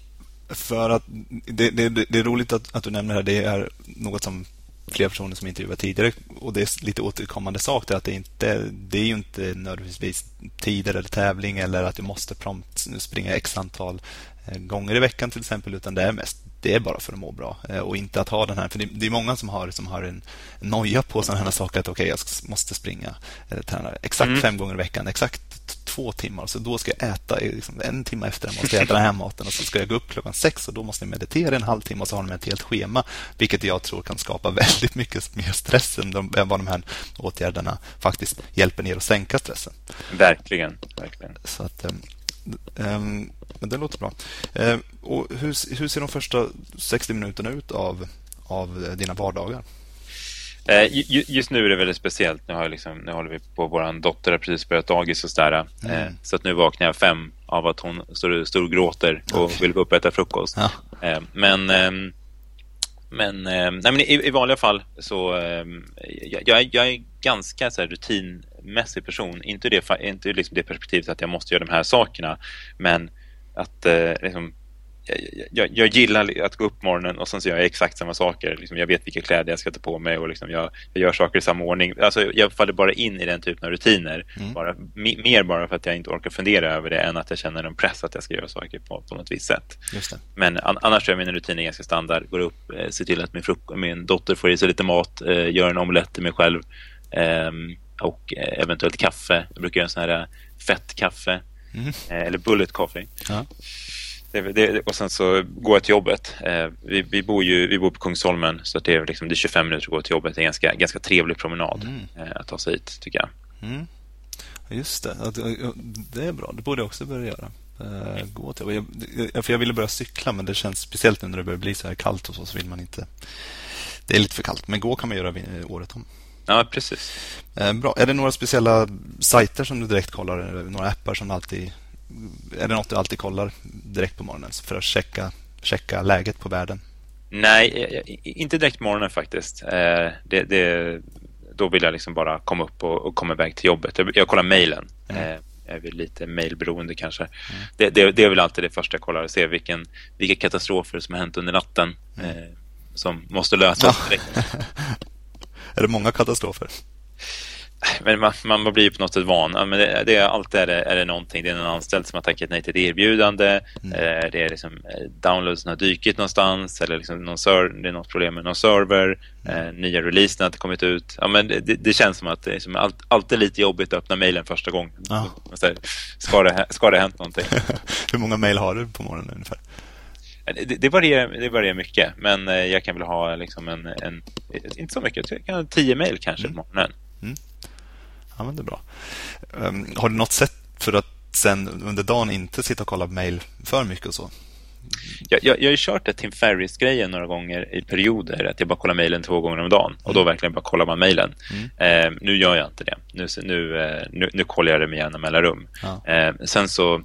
för att det, det, det, är roligt att, att du nämner det här. Det är något som flera personer som intervjuat tidigare och det är lite återkommande sak det att det inte det är ju inte nödvändigtvis tider eller tävling eller att du måste prompt springa x antal eh, gånger i veckan till exempel utan det är mest det är bara för att må bra eh, och inte att ha den här för det är många som har som har en noja på sådana här saker att okej okay, jag måste springa eller träna exakt mm. fem gånger i veckan exakt två timmar. Så då ska jag äta liksom, en timme efter måste jag äta den här maten och så ska jag gå upp klockan sex och då måste jag meditera en halvtimme och så har de ett helt schema. Vilket jag tror kan skapa väldigt mycket mer stress än, de, än vad de här åtgärderna faktiskt hjälper ner att sänka stressen. Verkligen. verkligen. Så att, um, men det låter bra. Um, och hur, hur ser de första 60 minuterna ut av, av dina vardagar? Eh, just nu är det väldigt speciellt. Nu, har liksom, nu håller vi på, vår dotter har precis börjat dagis och sådär. Eh, mm. Så att nu vaknar jag fem av att hon står, står och gråter och okay. vill gå upp och äta frukost. Ja. Eh, men ehm, men, nej, men i, i vanliga fall så ehm, jag, jag är ganska så här, rutinmässig person. Inte det, inte liksom det perspektivet att jag måste göra de här sakerna, men att liksom, jag, jag, gillar att gå upp morgonen och sen så gör jag exakt samma saker. Liksom jag vet vilka kläder jag ska ta på mig och liksom jag, jag, gör saker i samma ordning. Alltså jag faller bara in i den typen av rutiner. Mm. Bara, mer bara för att jag inte orkar fundera över det än att jag känner en press att jag ska göra saker på, på något visst sätt. Men an, annars är mina rutiner ganska standard. Går upp, eh, ser till att min, min dotter får i sig lite mat, eh, gör en omelett till mig själv eh, och eh, eventuellt kaffe. Jag brukar göra en sån här eh, fett kaffe mm. Eh, eller bullet coffee. Ja. Det, det, och sen så går jag till jobbet. Vi, vi, bor ju vi bor på Kungsholmen så det är, liksom, det är 25 minuter att gå till jobbet. Det är en ganska, ganska trevlig promenad mm. att ta sig hit, tycker jag. Mm. Just det. Det är bra. Det borde jag också börja göra. Gå till. Jag, för jag ville börja cykla, men det känns speciellt nu när det börjar bli så här kallt och så, så vill man inte... Det är lite för kallt, men gå kan man göra året om. Ja, precis. Eh, bra. Är det några speciella sajter som du direkt kollar? Några appar som alltid är det något du alltid kollar direkt på morgonen för att checka, checka läget på världen? Nej, inte direkt på morgonen faktiskt. Eh, det, det, då vill jag liksom bara komma upp och, och komma iväg till jobbet. Jag, kollar mejlen. Mm. Eh, jag är väl lite mejlberoende kanske. Mm. Det, det, det, är väl alltid det första jag kollar. Se vilken, vilka katastrofer som har hänt under natten. Mm. Eh, som måste lösas direkt. är det många katastrofer? men man, man blir på något sätt van. Men det, det, alltid är det, är det någonting. Det är en anställd som har tackat nej till ett erbjudande. Mm. Eh, det är liksom eh, downloadsen har dykit någonstans. Eller liksom någon ser, det är något problem med någon server. Mm. Eh, nya releasen har inte kommit ut. Ja, men det, det känns som att det är liksom all, alltid lite jobbigt att öppna mejlen första gången. Ah. ska, det, ska det ha hänt någonting? Hur många mejl har du på morgonen ungefär? Det, det, varierar, det varierar mycket, men jag kan väl ha liksom en, en inte så mycket, jag kan ha tio mejl kanske mm. på morgonen. Mm. Ja, men det är bra. Um, har du något sätt för att sen under dagen inte sitta och kolla mejl för mycket och så? jag, jag, jag har ju kört det Tim Ferris-grejen några gånger i perioder, att jag bara kollar mejlen två gånger om dagen och då mm. verkligen bara kollar man mejlen. Mm. Eh, nu gör jag inte det. Nu, nu, eh, nu, nu kollar jag det med jämna mellanrum. Ja. Eh, sen så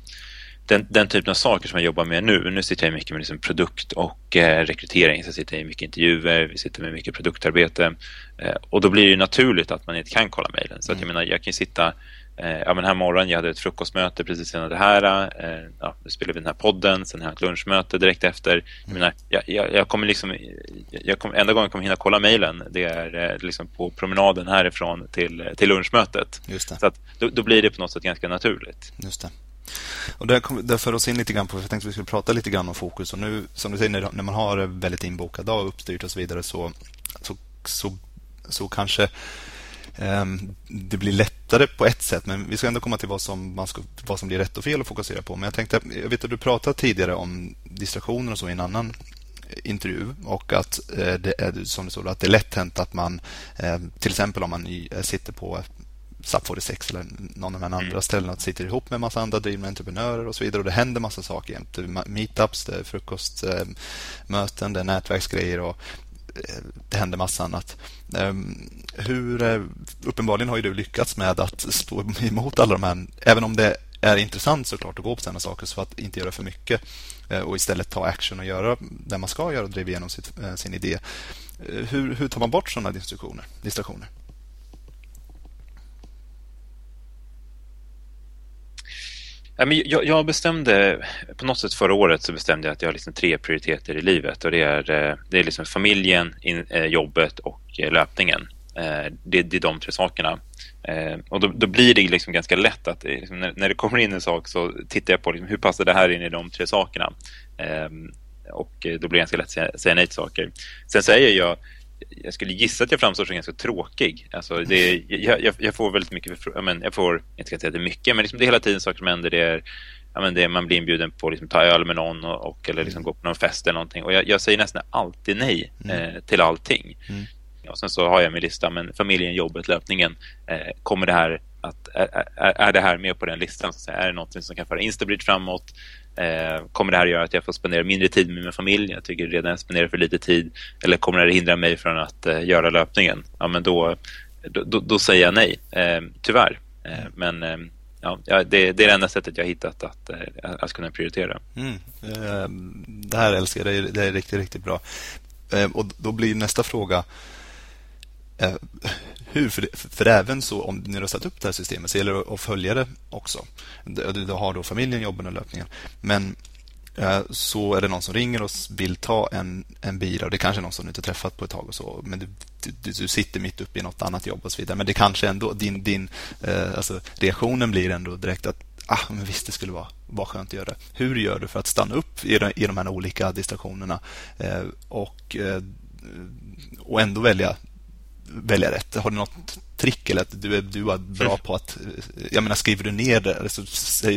den, den typen av saker som jag jobbar med nu, nu sitter jag mycket med liksom produkt och eh, rekrytering, så sitter jag i mycket intervjuer, vi sitter med mycket produktarbete eh, och då blir det naturligt att man inte kan kolla mejlen. Så mm. att jag menar, jag kan sitta Eh, ja, men här morgonen, jag hade ett frukostmöte precis innan det här. Eh, ja, nu spelar vi den här podden, sen har jag ett lunchmöte direkt efter. Jag, menar, jag, jag, jag kommer liksom, jag kommer, enda gången jag kommer hinna kolla mejlen det är eh, liksom på promenaden härifrån till, till lunchmötet. Så att, då, då, blir det på något sätt ganska naturligt. Just det. Och där, kom, där för oss in lite grann på, jag tänkte att vi skulle prata lite grann om fokus. Och nu, som du säger, när, när man har en väldigt inbokad dag uppstyrt och så vidare så, så, så, så kanske Ehm, det blir lättare på ett sätt, men vi ska ändå komma till vad som, man ska, vad som blir rätt och fel att fokusera på. Men jag tänkte, jag vet att du pratade tidigare om distraktioner och så i en annan eh, intervju och att eh, det är som det står, att det är lätt hänt att man eh, till exempel om man sitter på SAP 46 eller någon av de andra mm. ställena sitter ihop med en massa andra drivna entreprenörer och så vidare och det händer massa saker jämt. Meetups, det är frukostmöten, det är nätverksgrejer och det händer massa annat. Ehm, hur, eh, uppenbarligen har du lyckats med att stå emot alla de här, även om det är intressant såklart att gå på sådana saker så att inte göra för mycket eh, och istället ta action och göra det man ska göra och driva igenom sitt, eh, sin idé. Hur, hur tar man bort sådana distraktioner? distraktioner? Jag bestämde, på något sätt förra året så bestämde jag att jag har liksom tre prioriteter i livet och det är, eh, det är liksom familjen, eh, jobbet och eh, löpningen. Det, det är de tre sakerna. Och då, då blir det liksom ganska lätt att liksom, när, när, det kommer in en sak så tittar jag på liksom, hur passar det här in i de tre sakerna. Och då blir det ganska lätt att säga, säga nej till saker. Sen säger jag jag skulle gissa att jag framstår som ganska tråkig. Alltså det, jag, jag, får väldigt mycket, men jag får, inte ska säga att det är mycket, men liksom det är hela tiden saker som händer. Det är, ja, men det, man blir inbjuden på att liksom, ta öl med någon och, och eller liksom, gå på någon fest eller någonting. Och jag, jag säger nästan alltid nej mm. eh, till allting. Mm. Och sen så har jag min lista, men familjen, jobbet, löpningen. Eh, kommer det här att, är, är, är, det här med på den listan? Så är det någonting som kan föra Instabridge framåt? Eh, kommer det här att göra att jag får spendera mindre tid med min familj? Jag tycker redan jag spenderar för lite tid. Eller kommer det här hindra mig från att eh, göra löpningen? Ja, men då, då, då säger jag nej, eh, tyvärr. Eh, men eh, ja, det, det, är det enda sättet jag har hittat att, eh, att kunna prioritera. Mm. Eh, det här älskar jag, det är riktigt, riktigt bra. Eh, och då blir nästa fråga Eh, hur. För, för även så om ni har satt upp det här systemet så gäller det att följa det också. Du har då familjen, jobben och löpningen. Men eh, så är det någon som ringer och vill ta en, en bira och det kanske är någon som du inte träffat på ett tag och så, men du, du, du sitter mitt uppe i något annat jobb och så vidare. Men det kanske ändå, din, din eh, alltså reaktionen blir ändå direkt att ah, men visst det skulle vara, vara skönt att göra det. Hur gör du för att stanna upp i de, i de här olika distraktionerna och, och ändå välja välja rätt? Har du något trick eller att du är, du är bra på att... Jag menar, skriver du ner det så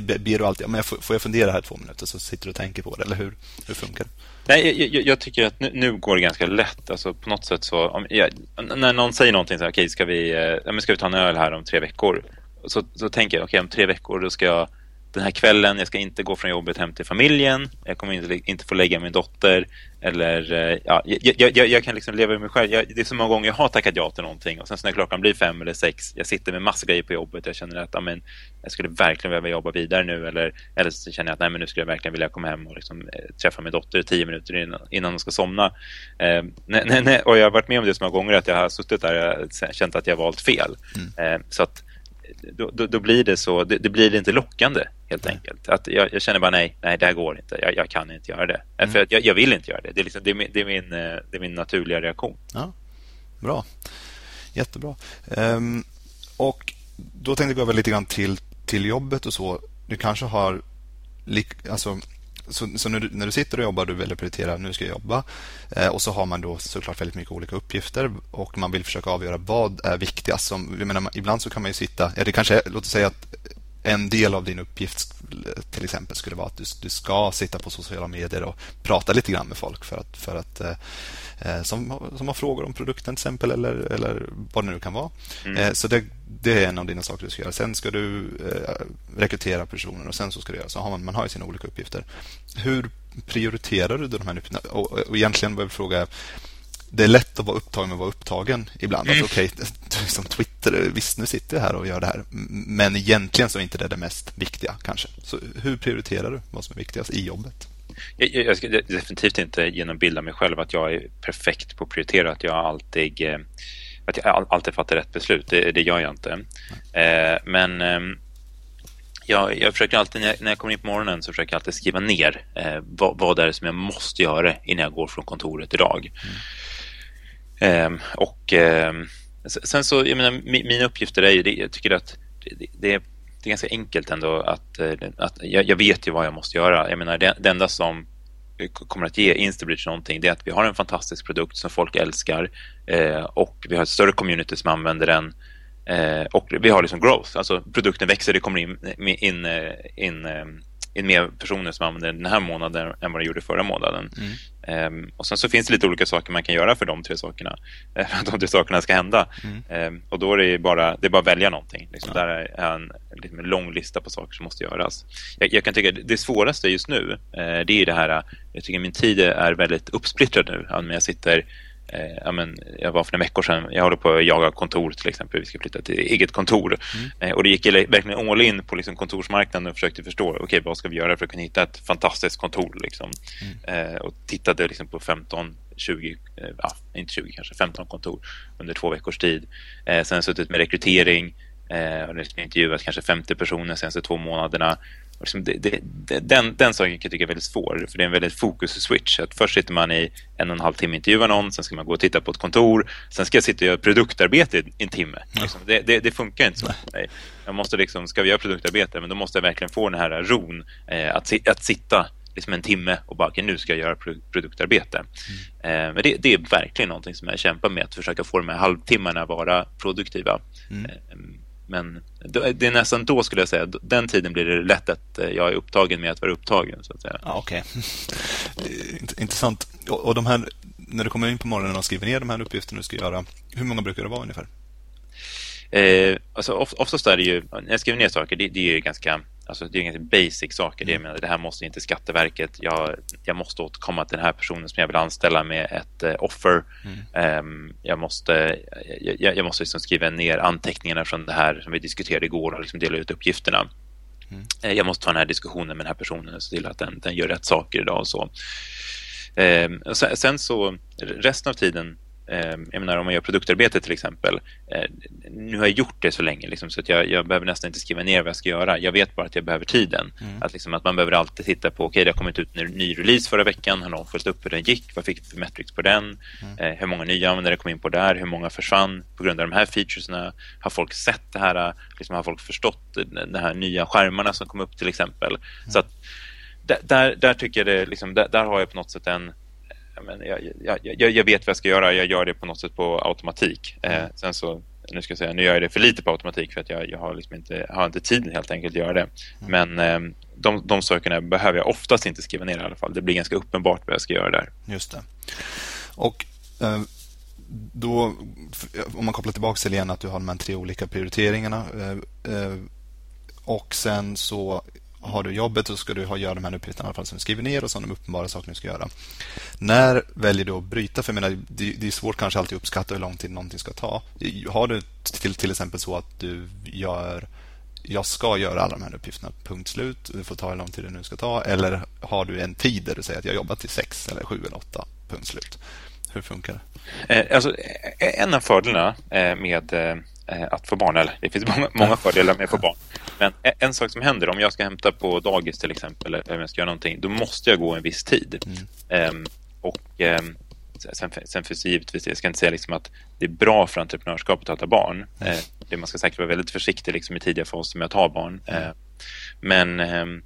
ber du alltid ja, men får, jag fundera här två minuter så sitter du och tänker på det, eller hur, hur funkar det? Nej, jag, jag tycker att nu, nu, går det ganska lätt. Alltså, på något sätt så... Om, jag, när någon säger någonting så här, okej, okay, ska, vi, äh, ska vi ta en öl här om tre veckor? Så, så tänker jag, okej, okay, om tre veckor då ska jag den här kvällen, jag ska inte gå från jobbet hem till familjen, jag kommer inte, inte få lägga min dotter, eller eh, ja, jag, jag, jag kan liksom leva i mig själv. Jag, det är så många gånger jag har tackat ja till någonting och sen när klockan blir fem eller sex, jag sitter med massa grejer på jobbet, jag känner att amen, jag skulle verkligen behöva jobba vidare nu, eller, eller så känner jag att nej, men nu skulle jag verkligen vilja komma hem och liksom, eh, träffa min dotter tio minuter innan, innan hon ska somna. Eh, nej, nej, och jag har varit med om det så många gånger att jag har suttit där och känt att jag har valt fel. Mm. Eh, så att då, då, då, blir det så, det, det, blir inte lockande helt enkelt. Att jag, jag, känner bara nej, nej det här går inte, jag, jag kan inte göra det. Mm. För jag, jag, vill inte göra det, det är, liksom, det är, min, det är, min, eh, det är min naturliga reaktion. Ja, Bra, jättebra. Um, och då tänkte jag gå över lite grann till, till jobbet och så. Du kanske har alltså, så, så när, du, när, du, sitter och jobbar, du väljer att prioritera nu ska jag jobba. Eh, och så har man då såklart väldigt mycket olika uppgifter och man vill försöka avgöra vad är viktigast. Som, jag menar, ibland så kan man ju sitta, ja, det kanske, låt oss säga att en del av din uppgift till exempel skulle vara att du, du ska sitta på sociala medier och prata lite grann med folk för att, för att eh, eh som, som har frågor om produkten till exempel eller, eller vad det nu kan vara. Mm. Eh, så det, det är en av dina saker du ska göra. Sen ska du eh, rekrytera personer och sen så ska du göra så. Har man, man har ju sina olika uppgifter. Hur, prioriterar du de här uppgifterna? Och, och egentligen behöver jag fråga det är lätt att vara upptagen med att vara upptagen ibland. Mm. Alltså, okay, som Twitter, visst nu sitter jag här och gör det här. Men egentligen så är inte det det mest viktiga kanske. Så hur prioriterar du vad som är viktigast i jobbet? Jag, jag ska definitivt inte genombilla mig själv att jag är perfekt på att prioritera, att jag alltid, eh, att jag alltid fattar rätt beslut. Det, det gör jag inte. Mm. Men ehm, jag, jag försöker alltid, när jag, när jag kommer in på morgonen så försöker jag alltid skriva ner eh, vad, vad det är som jag måste göra innan jag går från kontoret idag. Mm. Eh, och eh, sen så, jag menar, mina uppgifter är ju, det, jag tycker att det, det, det, är, ganska enkelt ändå att, eh, att jag, jag, vet ju vad jag måste göra. Jag menar, det, det enda som eh, kommer att ge Instabridge någonting det är att vi har en fantastisk produkt som folk älskar eh, och vi har ett större community som använder den Eh, och vi har liksom growth, alltså produkten växer, det kommer in, eh, in, in, in mer personer som använder den här månaden än vad det gjorde förra månaden. Mm. Um, och sen så finns det lite olika saker man kan göra för de tre sakerna. För att de tre sakerna ska hända. Mm. Um, och då är det bara, det är bara att välja någonting. Liksom, ja. Där är en, liksom en lång lista på saker som måste göras. Jag, jag kan tycka det svåraste just nu, uh, det är det här, jag tycker min tid är väldigt uppsplittrad nu. Jag sitter Eh, ja, men jag var för några veckor sedan, jag håller på att jaga kontor till exempel, vi ska flytta till eget kontor. Mm. Eh, och det gick verkligen all in på liksom, kontorsmarknaden och försökte förstå, okej okay, vad ska vi göra för att kunna hitta ett fantastiskt kontor? Liksom. Mm. Eh, och tittade liksom, på 15 20, eh, ja, inte 20 kanske, 15 kontor under två veckors tid. Eh, sen suttit med rekrytering eh, och intervjuat kanske 50 personer de senaste två månaderna Liksom det, det, den, den saken kan jag tycka är väldigt svår, för det är en väldigt fokus-switch. Att först sitter man i en och en halv timme och intervjuar någon, sen ska man gå och titta på ett kontor, sen ska jag sitta och göra produktarbete i en timme. Liksom. Det, det, det, funkar inte så för mig. Jag måste liksom, ska vi göra produktarbete, men då måste jag verkligen få den här ron eh, att, att sitta liksom en timme och bara, okay, nu ska jag göra produktarbete. Mm. Eh, men det, det, är verkligen någonting som jag kämpar med, att försöka få de här halvtimmarna vara produktiva. Mm. Eh, men det är nästan då skulle jag säga, den tiden blir det lätt att eh, jag är upptagen med att vara upptagen. Så att säga. Ja, Okej, okay. intressant. Och de här, när du kommer in på morgonen och skriver ner de här uppgifterna du ska göra, hur många brukar det vara ungefär? Eh, alltså, oftast är det ju, när jag skriver ner saker, det, det är ju ganska Alltså det är ganska basic saker. Mm. Det, menar, det här måste inte Skatteverket. Jag, jag måste återkomma till den här personen som jag vill anställa med ett uh, offer. Mm. Um, jag måste, jag, jag måste liksom skriva ner anteckningarna från det här som vi diskuterade igår och liksom dela ut uppgifterna. Mm. Uh, jag måste ta den här diskussionen med den här personen och se till att den, den gör rätt saker idag och så. Um, sen, sen så resten av tiden jag menar om man gör produktarbete till exempel. Eh, nu har jag gjort det så länge liksom, så att jag, jag, behöver nästan inte skriva ner vad jag ska göra. Jag vet bara att jag behöver tiden. Mm. Att, liksom, att man behöver alltid titta på, okej okay, det har kommit ut en ny release förra veckan, har någon följt upp hur den gick? Vad fick vi för metrics på den? Mm. Eh, hur många nya användare kom in på där? Hur många försvann på grund av de här featuresna? Har folk sett det här? Liksom, har folk förstått de här nya skärmarna som kom upp till exempel? Mm. Så att, där, där tycker jag det, liksom, där, där har jag på något sätt en men jag, jag, jag, jag, vet vad jag ska göra, jag gör det på något sätt på automatik. Eh, mm. sen så, nu ska jag säga, nu gör jag det för lite på automatik för att jag, jag har, liksom inte, har inte tiden helt enkelt att göra det. Mm. Men eh, de, de sakerna behöver jag oftast inte skriva ner i alla fall. Det blir ganska uppenbart vad jag ska göra där. Just det. Och eh, då, om man kopplar tillbaka till igen att du har de här tre olika prioriteringarna eh, eh, och sen så har du jobbet så ska du ha, göra de här uppgifterna i alla fall som du skriver ner och som de uppenbara saker du ska göra. När väljer du att bryta? För jag menar, det, det är svårt kanske alltid att uppskatta hur lång tid någonting ska ta. Har du till, till exempel så att du gör jag ska göra alla de här uppgifterna, punkt slut. Du får ta hur lång tid det nu ska ta. Eller har du en tid där du säger att jag jobbar till sex eller sju eller åtta, punkt slut. Hur funkar det? Eh, alltså, en av fördelarna eh, med eh, att få barn. Eller det finns många, fördelar med att få barn. Men en sak som händer om jag ska hämta på dagis till exempel eller om jag ska göra någonting, då måste jag gå en viss tid. Mm. Um, och um, sen, sen finns det givetvis, jag ska inte säga liksom att det är bra för entreprenörskapet att ha barn. Mm. Det, man ska säkert vara väldigt försiktig liksom i tidiga faser med att ha barn. Mm. Uh, men um,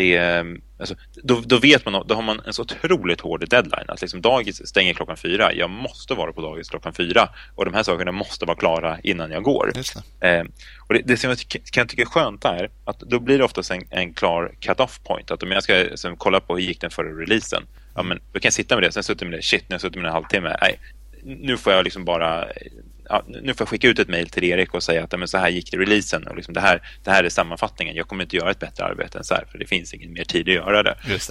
det, alltså, då, då, vet man, då har man en så otroligt hård deadline. Att liksom dagis stänger klockan fyra. Jag måste vara på dagis klockan fyra. Och de här sakerna måste vara klara innan jag går. Det. Eh, och det, det som jag kan tycka är skönt är att då blir det oftast en, en klar cut-off point. Att om jag ska liksom, kolla på hur gick den förra releasen. Ja, men då kan jag sitta med det. Sen suttit med det. Shit, nu har jag suttit med det en halvtimme. Nej, nu får jag liksom bara ja, nu får jag skicka ut ett mejl till Erik och säga att men så här gick det i releasen och liksom det, här, det här är sammanfattningen. Jag kommer inte göra ett bättre arbete än så här för det finns ingen mer tid att göra det. Just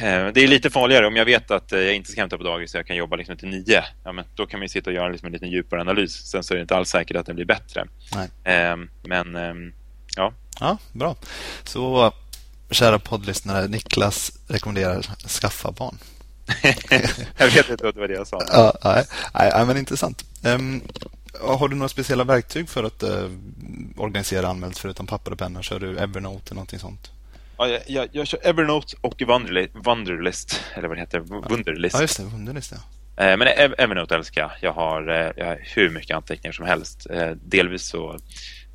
Det är lite farligare om jag vet att jag inte ska hämta på dagis så jag kan jobba liksom till nio. Ja, men då kan man sitta och göra liksom en lite djupare analys. Sen så är det inte alls säkert att den blir bättre. Nej. Men ja. Ja, bra. Så kära poddlyssnare, Niklas rekommenderar skaffa barn. jag vet inte vad det var det jag sa. Ja, nej, nej, men intressant. Um, har du några speciella verktyg för att uh, organisera anmält förutom papper och penna? Kör du Evernote eller någonting sånt? Ja, jag, jag, jag kör Evernote och Wunderlist, eller vad det heter, Wunderlist. Ja, just det, Wunderlist, ja. Eh, men Evernote älskar jag. Jag har, eh, jag har hur mycket anteckningar som helst. Delvis så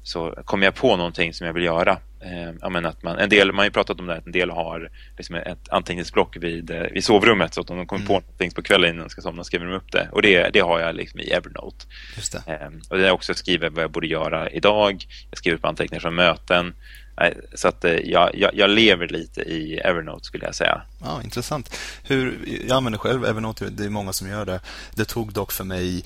så kommer jag på någonting som jag vill göra. Eh, menar att man, en del, man har ju pratat om det, att en del har liksom ett anteckningsblock vid, eh, vid sovrummet så att om de kommer mm. på någonting på kvällen innan de ska somna skriver de upp det. Och det, det har jag liksom i Evernote. Just det. Eh, och det är också skriver vad jag borde göra idag. Jag skriver upp anteckningar från möten. Så att eh, jag, jag, jag, lever lite i Evernote skulle jag säga. Ja, intressant. Hur, jag använder själv Evernote, det är många som gör det. Det tog dock för mig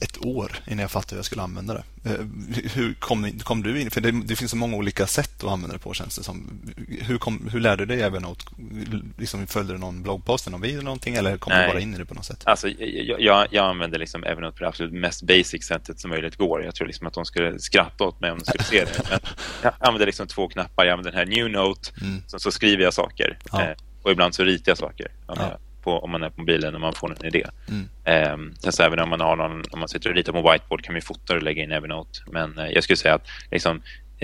ett år innan jag fattade hur jag skulle använda det. Eh, hur kom, kom du in? För det, det, finns så många olika sätt att använda det på känns det som. Hur, kom, hur lärde du dig Evernote? Liksom, följde du någon bloggpost, någon video eller någonting eller kom Nej. du bara in i det på något sätt? Alltså, jag, jag, jag använder liksom Evernote på det absolut mest basic sättet som möjligt går. Jag tror liksom att de skulle skratta åt mig om de skulle se det. Men jag använder liksom två knappar. Jag använder den här New Note, mm. så, så skriver jag saker. Ja. Eh, och ibland så ritar jag saker. Ja på, om man är på mobilen och man får en idé. Mm. Eh, så även om man, har någon, om man sitter och ritar på whiteboard kan man fota och lägga in Evernote. Men eh, jag skulle säga att liksom,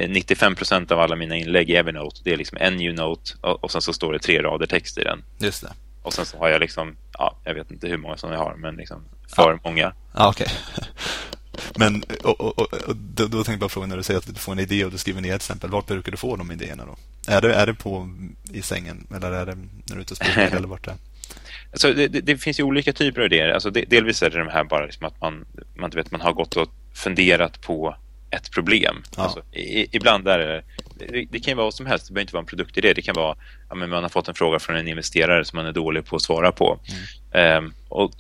95 eh, av alla mina inlägg i Evernote det är liksom en new note och, och sen så står det tre rader text i den. Just det. Och sen så har jag liksom, ja, jag vet inte hur många som jag har, men liksom för ja. många. Okej. Okay. Men och, och, och, då, då tänkte jag bara fråga när du säger att du får en idé och du skriver ner till exempel. Vart brukar du få de idéerna då? Är det, är det på i sängen eller är det när du är ute och springer eller vart det Alltså, det, det, finns ju olika typer av idéer. Alltså, det, delvis är det de här bara liksom att man, man, vet, man har gått och funderat på ett problem. Ja. Alltså, i, ibland är det, det, det, kan vara vad som helst, det behöver inte vara en produktidé. Det kan vara att ja, man har fått en fråga från en investerare som man är dålig på att svara på. Mm. Um, och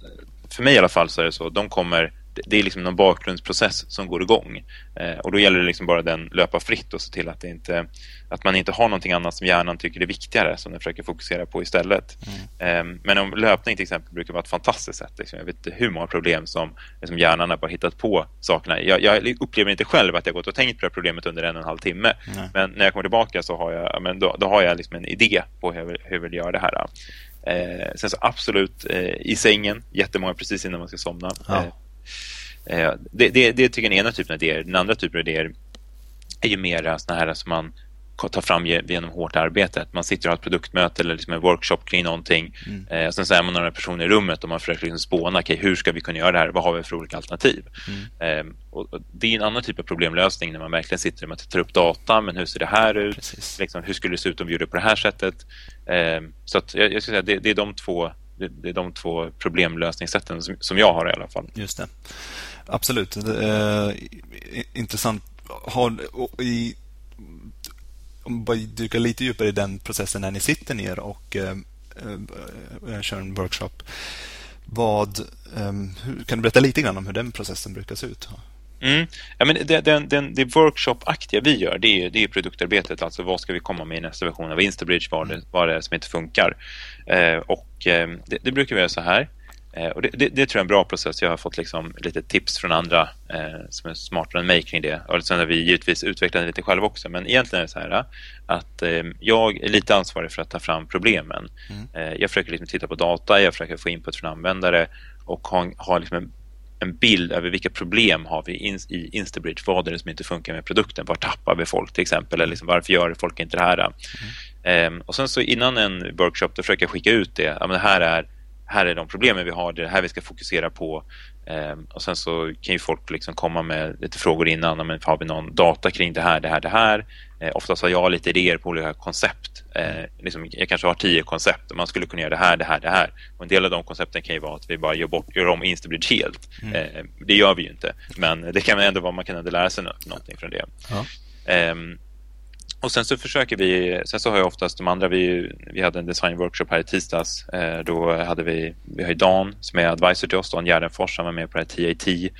för mig i alla fall så är det så, de kommer det är liksom någon bakgrundsprocess som går igång. Eh, och då gäller det liksom bara den löpa fritt och se till att, det inte, att man inte har någonting annat som hjärnan tycker är viktigare som den försöker fokusera på istället. Mm. Eh, men om löpning till exempel brukar vara ett fantastiskt sätt. Liksom. Jag vet inte hur många problem som liksom hjärnan har bara hittat på sakerna. Jag, jag, upplever inte själv att jag gått och tänkt på det problemet under en och en halv timme. Mm. Men när jag kommer tillbaka så har jag, men då, då har jag liksom en idé på hur jag vill, hur jag vill göra det här. Eh, sen så absolut eh, i sängen, jättemånga precis innan man ska somna. Ja. Eh, det, det, det tycker jag är ena typen av idéer. Den andra typen av idéer är ju mer sådana här som man tar fram genom hårt arbete. man sitter och har ett produktmöte eller liksom en workshop kring någonting. Mm. Eh, sen så är man några personer i rummet och man försöker liksom spåna, okay, hur ska vi kunna göra det här? Vad har vi för olika alternativ? Mm. Eh, och, och det är en annan typ av problemlösning när man verkligen sitter och tar upp data, men hur ser det här ut? Liksom, hur skulle det se ut om vi gjorde på det här sättet? Eh, så att jag, jag skulle säga det, det är de två det, är de två problemlösningssätten som, som jag har i alla fall. Just det. Absolut. Det eh, intressant. Har, i, om vi dyker lite djupare i den processen när ni sitter ner och eh, eh, eh, kör en workshop. Vad, eh, hur, kan du berätta lite grann om hur den processen brukar se ut? Mm. Ja, men det, den, den, det workshop-aktiga vi gör, det är, det är produktarbetet. Alltså vad ska vi komma med i nästa version av Instabridge? Vad, det, vad det är som inte funkar? Eh, och eh, det, det, brukar vi göra så här. Eh, och det, det, det, tror jag är en bra process. Jag har fått liksom lite tips från andra eh, som är smartare än mig kring det. Och sen har vi givetvis utvecklat det lite själva också. Men egentligen är det så här att eh, jag är lite ansvarig för att ta fram problemen. Mm. Jag försöker liksom titta på data, jag försöker få input från användare och ha, ha liksom en, en, bild över vilka problem har vi in, i Instabridge. Vad är det som inte funkar med produkten? Var tappar vi folk till exempel? Eller liksom, varför gör folk inte det här? Mm. Ehm, och sen så innan en workshop då försöker jag skicka ut det. Ja, men här är här är de problemen vi har, det är det här vi ska fokusera på. Eh, och sen så kan ju folk liksom komma med lite frågor innan. Men har vi någon data kring det här, det här, det här? Eh, oftast har jag lite idéer på olika koncept. Eh, liksom, jag kanske har tio koncept och man skulle kunna göra det här, det här, det här. Och en del av de koncepten kan ju vara att vi bara gör, bort, gör om Instabridge helt. Mm. Eh, det gör vi ju inte. Men det kan ändå vara man kan ändå lära sig någonting från det. Ja. Ehm, och sen så försöker vi, sen så har jag oftast de andra, vi, vi hade en designworkshop här i tisdags. Eh, då hade vi, vi har ju Dan som är advisor till oss, Dan Gärdenfors, han var med på det här TAT,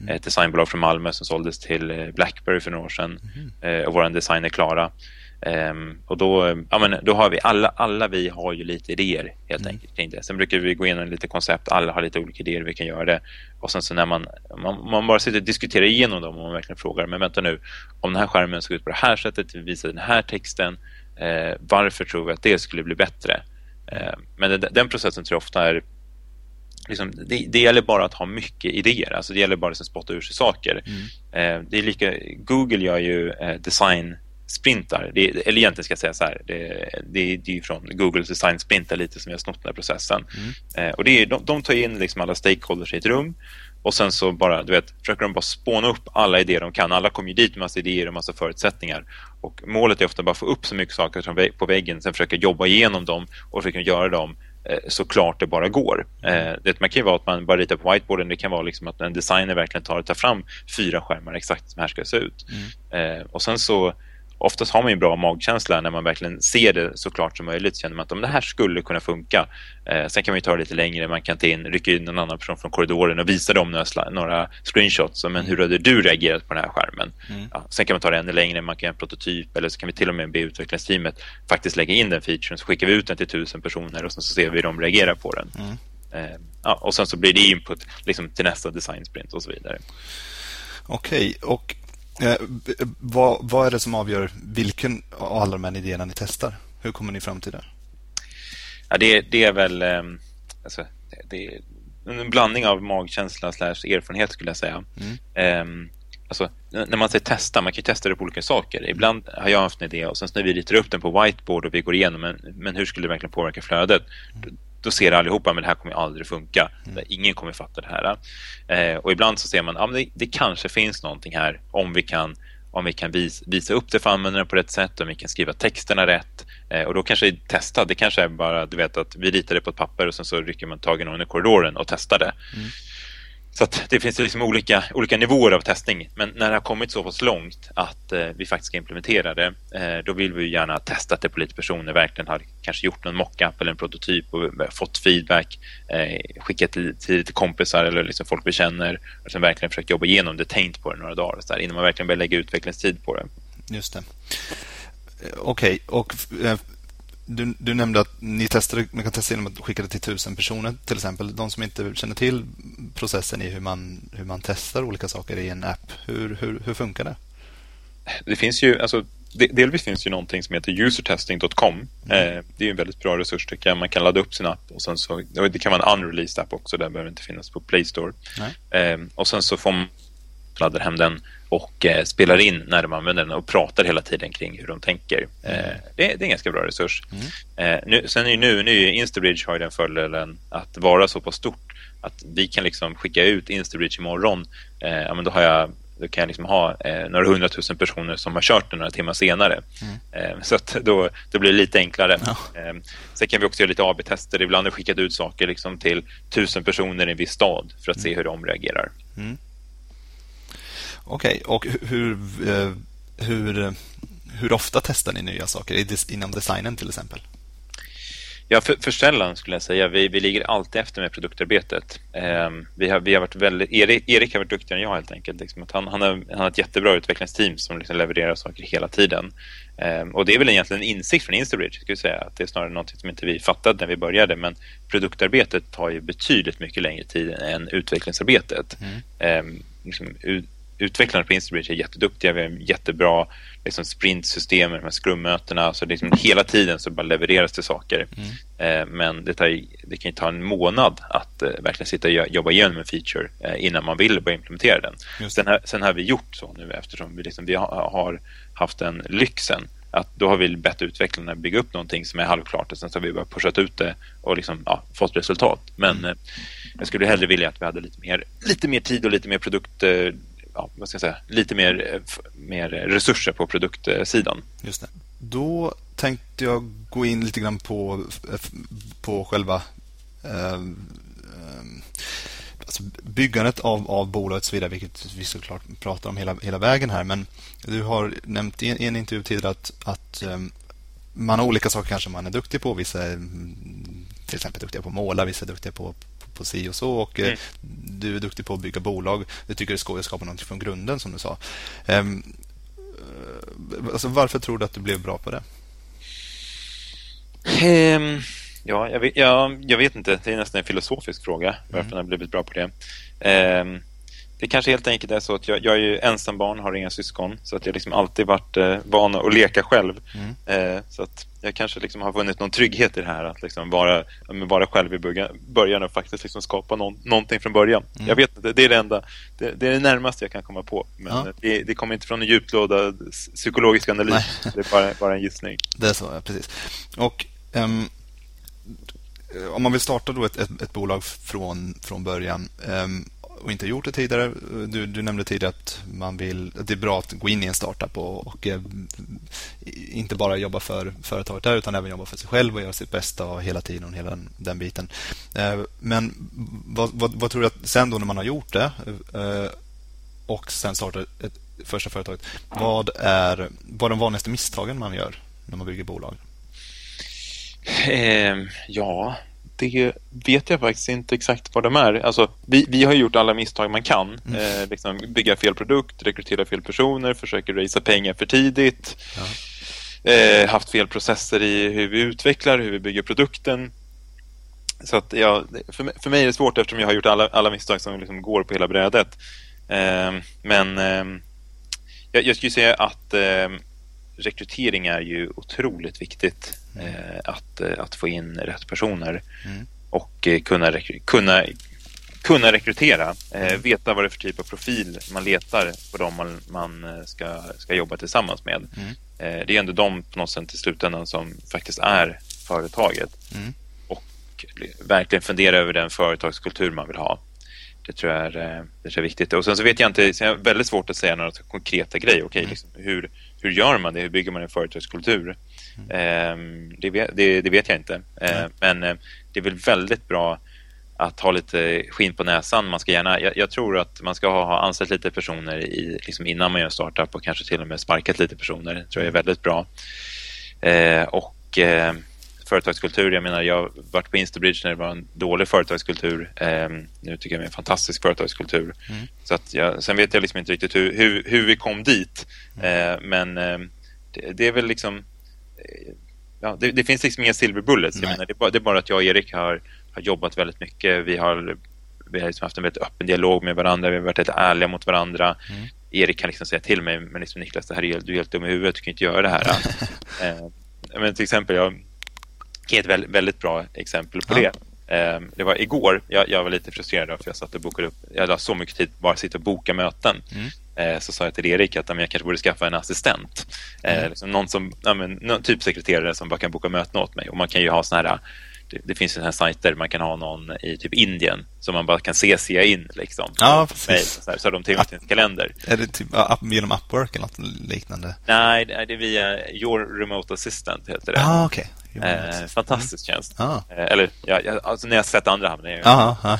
mm. ett designbolag från Malmö som såldes till eh, Blackberry för några år sedan. Mm. Och vår designer Klara. Um, och då, ja, men, då har vi alla, alla vi har ju lite idéer helt mm. enkelt kring det. Sen brukar vi gå igenom lite koncept, alla har lite olika idéer vi kan göra det. Och sen så när man, man, man bara sitter och diskuterar igenom dem och man verkligen frågar, men vänta nu, om den här skärmen såg ut på det här sättet, vi visar den här texten, eh, varför tror vi att det skulle bli bättre? Eh, men det, den processen tror jag ofta är Liksom, det, det, gäller bara att ha mycket idéer. Alltså det gäller bara att spotta ur sig saker. Mm. Eh, det är lika, Google gör ju eh, design sprintar. Det, eller egentligen ska jag säga så här, det, det, det är från Googles design sprintar lite som jag har snott den här processen. Mm. Eh, och det är, de, de tar in liksom alla stakeholders i ett rum och sen så bara, du vet, försöker de bara spåna upp alla idéer de kan. Alla kommer ju dit med massa idéer och massa förutsättningar. Och målet är ofta bara att få upp så mycket saker som på väggen, sen försöka jobba igenom dem och försöka göra dem så klart det bara går. Eh, det man kan ju vara att man bara ritar på whiteboarden. Det kan vara liksom att en designer verkligen tar tar fram fyra skärmar exakt som här ska se ut. Mm. Eh, och sen så oftast har man ju bra magkänsla när man verkligen ser det så klart som möjligt. Känner man att om det här skulle kunna funka. Eh, sen kan man ju ta det lite längre. Man kan ta in, rycka in en annan person från korridoren och visa dem några, några screenshots. Men hur hade du reagerat på den här skärmen? Mm. Ja, sen kan man ta det ännu längre. Man kan göra en prototyp eller så kan vi till och med be utvecklingsteamet faktiskt lägga in den featuren. Så skickar vi ut den till tusen personer och så ser vi hur de reagerar på den. Mm. Eh, ja, och sen så blir det input liksom, till nästa design sprint och så vidare. Okej, och Eh, vad, vad, är det som avgör vilken av alla de här idéerna ni testar? Hur kommer ni fram till det? Ja, det, det är väl eh, alltså, det är en blandning av magkänsla slash erfarenhet skulle jag säga. Mm. Eh, alltså, när man säger testa, man kan testa det på olika saker. Ibland har jag haft en idé och sen när vi ritar upp den på whiteboard och vi går igenom men, men hur skulle det verkligen påverka flödet? Då ser allihopa men det här kommer aldrig funka. Mm. Ingen kommer fatta det här. Eh, och ibland så ser man att ja, det, det, kanske finns någonting här om vi kan, om vi kan vis, visa upp det för användaren på rätt sätt, om vi kan skriva texterna rätt. Eh, och då kanske testa, det kanske är bara du vet att vi ritar det på ett papper och sen så rycker man tag i någon i korridoren och testar det. Mm. Så det finns liksom olika, olika nivåer av testning. Men när det har kommit så pass långt att eh, vi faktiskt ska implementera det, eh, då vill vi gärna testa att det på lite personer, verkligen har kanske gjort någon mockup eller en prototyp och fått feedback, eh, skickat till, till, till kompisar eller liksom folk vi känner och sen verkligen försökt jobba igenom det, tänkt på det några dagar så där, innan man verkligen börjar lägga utvecklingstid på det. Just det. Eh, okej, okay. och eh, du, du, nämnde att ni testade, man kan testa genom att skicka det till tusen personer till exempel. De som inte känner till processen i hur man, hur man testar olika saker i en app. Hur, hur, hur funkar det? Det finns ju, alltså, delvis finns ju någonting som heter usertesting.com. Mm. Eh, det är en väldigt bra resurs tycker jag. Man kan ladda upp sin app och sen så, det kan vara en unreleased app också. Den behöver inte finnas på Play Store. Eh, och sen så får man ladda hem den och eh, spelar in när de använder den och pratar hela tiden kring hur de tänker. Eh, det, det, är en ganska bra resurs. Mm. Eh, nu, sen är nu, nu Instabridge har ju den fördelen att vara så pass stort att vi kan liksom skicka ut Instabridge imorgon. Eh, ja, men då har jag då kan jag liksom ha eh, några hundratusen personer som har kört den några timmar senare. Mm. Eh, så att då, då blir det lite enklare. Ja. Eh, sen kan vi också göra lite AB-tester. Ibland har vi skickat ut saker liksom till tusen personer i en viss stad för att mm. se hur de reagerar. Mm. Okej, okay. och hur, eh, hur, hur ofta testar ni nya saker inom designen till exempel? Ja, för, för sällan skulle jag säga. Vi, vi ligger alltid efter med produktarbetet. Eh, vi, har, vi har varit väldigt, Erik, Erik har varit duktigare än jag helt enkelt. Liksom, han, han, har, han har ett jättebra utvecklingsteam som liksom levererar saker hela tiden. Eh, och det är väl egentligen en insikt från Instabridge, skulle jag säga. Att det är snarare något som inte vi fattade när vi började. Men produktarbetet tar ju betydligt mycket längre tid än utvecklingsarbetet. Mm. Eh, liksom, utvecklarna på Instabridge är jätteduktiga. Vi har jättebra liksom, sprintsystem med de här scrummötena. Så liksom, hela tiden så bara levereras det saker. Mm. Eh, men det, tar, det kan ju ta en månad att eh, verkligen sitta och jobba igenom en feature eh, innan man vill börja implementera den. Sen har, sen har vi gjort så nu eftersom vi, liksom, vi har, har haft den lyxen att då har vi bett utvecklarna bygga upp någonting som är halvklart och sen så har vi bara pushat ut det och liksom, ja, fått resultat. Men mm. eh, jag skulle hellre vilja att vi hade lite mer, lite mer tid och lite mer produkt eh, ja, vad ska jag säga, lite mer, eh, mer resurser på produktsidan. Just det. Då tänkte jag gå in lite grann på, på själva eh, alltså byggandet av, av bolaget och så vidare, vilket vi såklart pratar om hela, hela vägen här. Men du har nämnt i en, en intervju tidigare att, att ehm, man har olika saker kanske man är duktig på. Vissa är mm, till exempel duktiga på att måla, vissa är duktiga på, på si och så. Och eh, mm. Du är duktig på att bygga bolag. Du tycker det är skoj att skapa någonting från grunden, som du sa. Um, alltså, varför tror du att du blev bra på det? Um, ja, jag vet, ja, jag vet inte. Det är nästan en filosofisk fråga varför mm. jag har blivit bra på det. Um, det kanske helt enkelt är så att jag, jag är ju ensambarn, har inga syskon. Så att jag liksom alltid varit eh, van att leka själv. Mm. Eh, så att jag kanske liksom har funnit någon trygghet i det här. Att liksom vara, vara själv i början och faktiskt liksom skapa någon, någonting från början. Mm. Jag vet inte, det är det enda. Det, det, är det närmaste jag kan komma på. Men ja. det, det, kommer inte från en djuplådad psykologisk analys. Nej. Det är bara, bara en gissning. Det är så, ja, precis. Och um, om man vill starta då ett, ett, ett bolag från, från början um, och inte gjort det tidigare. Du, du nämnde tidigare att man vill, att det är bra att gå in i en startup och, och eh, inte bara jobba för företaget där utan även jobba för sig själv och göra sitt bästa hela tiden och hela den, den biten. Eh, men vad, vad, vad, tror du att sen då när man har gjort det eh, och sen startar ett första företaget, vad är, vad är de vanligaste misstagen man gör när man bygger bolag? Eh, ja, det vet jag faktiskt inte exakt vad de är. Alltså, vi, vi har gjort alla misstag man kan. Mm. Eh, liksom bygga fel produkt, rekrytera fel personer, försöka racea pengar för tidigt. Ja. Eh, haft fel processer i hur vi utvecklar, hur vi bygger produkten. Så att, ja, för, för mig är det svårt eftersom jag har gjort alla, alla misstag som liksom går på hela brädet. Eh, men eh, jag, jag skulle säga att eh, rekrytering är ju otroligt viktigt. Mm. Eh, att, eh, att få in rätt personer mm. och eh, kunna, kunna, kunna rekrytera. Mm. Veta vad det är för typ av profil man letar på dem man, man ska, ska jobba tillsammans med. Mm. Det är ändå de på något sätt i slutändan som faktiskt är företaget. Mm. Och verkligen fundera över den företagskultur man vill ha. Det tror jag är, det tror jag är viktigt. Och sen så vet jag inte, det är väldigt svårt att säga några konkreta grejer. Okej, mm. liksom, hur, hur gör man det? Hur bygger man en företagskultur? Mm. Eh, det, vet, det, det, vet jag inte. Eh, men eh, det är väl väldigt bra att ha lite skinn på näsan. Man ska gärna, jag, jag tror att man ska ha, ha anställt lite personer i, liksom innan man gör startup och kanske till och med sparkat lite personer. Det tror jag är väldigt bra. Eh, och eh, företagskultur. Jag menar, jag har varit på Instabridge när det var en dålig företagskultur. Eh, nu tycker jag det är en fantastisk företagskultur. Mm. Så att jag, sen vet jag liksom inte riktigt hur, hur, hur vi kom dit. Mm. Eh, men eh, det, det, är väl liksom... Eh, ja, det, det, finns liksom inga silver bullets. Jag menar, det, är bara, det är bara att jag och Erik har, har jobbat väldigt mycket. Vi har, vi har liksom haft en väldigt öppen dialog med varandra. Vi har varit lite ärliga mot varandra. Mm. Erik kan liksom säga till mig, men liksom Niklas, det här är, du är helt dum i huvudet, du kan inte göra det här. eh, men till exempel, jag, är ett väldigt, bra exempel på ja. det. Ehm, det var igår, jag, jag, var lite frustrerad för jag satt och bokade upp, jag hade så mycket tid bara sitta och boka möten. Mm. Ehm, så sa jag till Erik att jag kanske borde skaffa en assistent. Ehm, mm. Liksom någon som, ja, men, typ sekreterare som bara kan boka möten åt mig. Och man kan ju ha såna här det, finns ju här sajter man kan ha någon i typ Indien som man bara kan CCa in liksom. Ja, precis. så, här, så har de tillgång till en kalender. Är det typ app, genom Upwork eller något liknande? Nej, det är via Your Remote Assistant heter det. Ah, okay. Eh, fantastisk tjänst. Ah. Eh, eller, ja, alltså när jag sett andra hamnar. Ah, ah.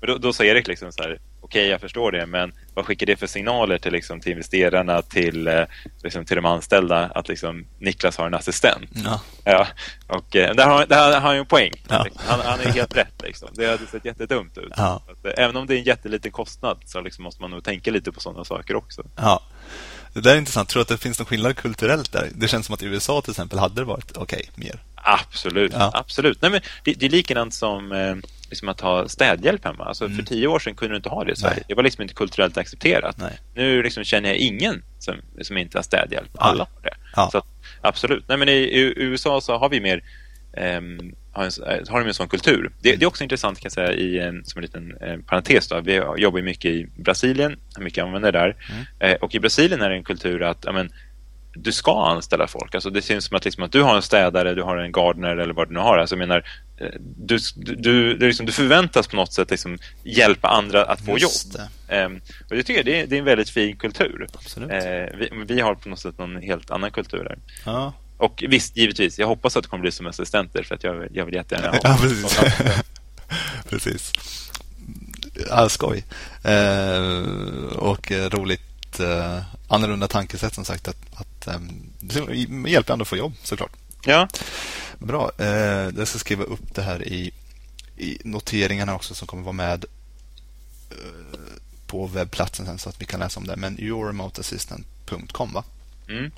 Men då, då sa Erik liksom så här, okej, okay, jag förstår det, men vad skickar det för signaler till, liksom, till investerarna, till, eh, liksom, till de anställda att liksom, Niklas har en assistent? Ja. ja och eh, där har, där har han ju en poäng. Ja. Han, han är helt rätt. Liksom. Det hade sett jättedumt ut. Ja. Att, eh, även om det är en jätteliten kostnad så liksom, måste man nog tänka lite på sådana saker också. Ja. Det där är intressant. Tror du att det finns någon skillnad kulturellt där? Det känns som att i USA till exempel hade det varit okej, okay, mer. Absolut, ja. absolut. Nej, men det, det är likadant som eh, liksom att ha städhjälp hemma. Alltså, mm. För tio år sedan kunde du inte ha det i Sverige. Nej. Det var liksom inte kulturellt accepterat. Nej. Nu liksom känner jag ingen som, som inte har städhjälp. Alla har det. Ja. Så, absolut. Nej, men i, i, USA så har vi mer um, har, en, har de en sån kultur. Det, mm. det, är också intressant kan jag säga i en, som en liten eh, parentes. Då. Vi jobbar mycket i Brasilien, mycket använder där. Mm. Eh, och i Brasilien är det en kultur att amen, du ska anställa folk. Alltså det syns som att, liksom, att du har en städare, du har en gardener eller vad du nu har. Alltså, jag menar, eh, du, du, du, liksom, du förväntas på något sätt liksom, hjälpa andra att få Just jobb. Det. Um, och jag tycker det är, det är en väldigt fin kultur. Uh, vi, vi, har på något sätt någon helt annan kultur där. Ja. Och visst, givetvis, jag hoppas att det kommer bli som assistenter för att jag, jag vill jättegärna ha ja, precis. precis. Ja, skoj. Uh, och roligt uh, annorlunda tankesätt som sagt att, att um, det hjälper ändå att få jobb såklart. Ja. Bra. Eh, jag ska skriva upp det här i, i noteringarna också som kommer vara med eh, på webbplatsen sen så att vi kan läsa om det. Men yourremoteassistant.com va? Mm.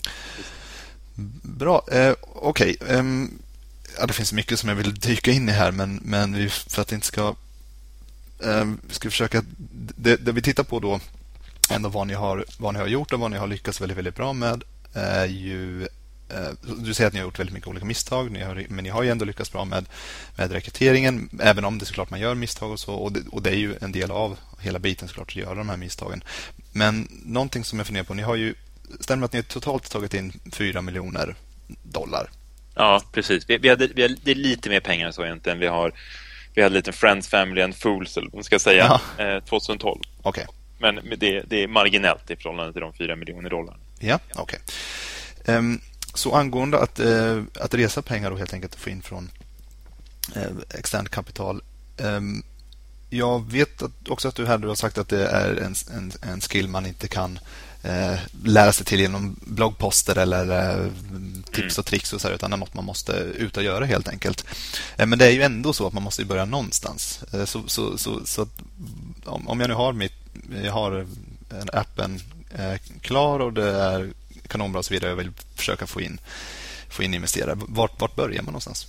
Bra. Eh, Okej. Okay. Eh, ja, det finns mycket som jag vill dyka in i här, men, men för att det inte ska... Eh, vi ska försöka... Det, det, vi tittar på då ändå vad ni, har, vad ni har gjort och vad ni har lyckats väldigt, väldigt bra med är ju eh, du säger att ni har gjort väldigt mycket olika misstag, ni har, men ni har ju ändå lyckats bra med, med rekryteringen, även om det såklart man gör misstag och så. Och det, och det är ju en del av hela biten såklart att göra de här misstagen. Men någonting som jag funderar på, ni har ju, stämmer att ni totalt tagit in 4 miljoner dollar? Ja, precis. Vi, vi, hade, vi hade, det är lite mer pengar än så egentligen. Vi har vi hade lite Friends, Family and Fools, eller vad man ska säga, ja. eh, 2012. Okay. Men det, det, är marginellt i förhållande till de 4 miljoner dollar. Ja, okej. Okay. Um, ehm, så angående att, uh, att resa pengar och helt enkelt få in från uh, externt kapital. Um, jag vet att, också att du här du har sagt att det är en, en, en skill man inte kan lära sig till genom bloggposter eller tips och tricks och så här, utan det är något man måste ut och göra helt enkelt. Men det är ju ändå så att man måste börja någonstans. Så, så, så, så om jag nu har mitt jag har appen eh, klar och det är kanonbra och så vidare. Jag vill försöka få in, få in investerare. Vart, vart börjar man någonstans?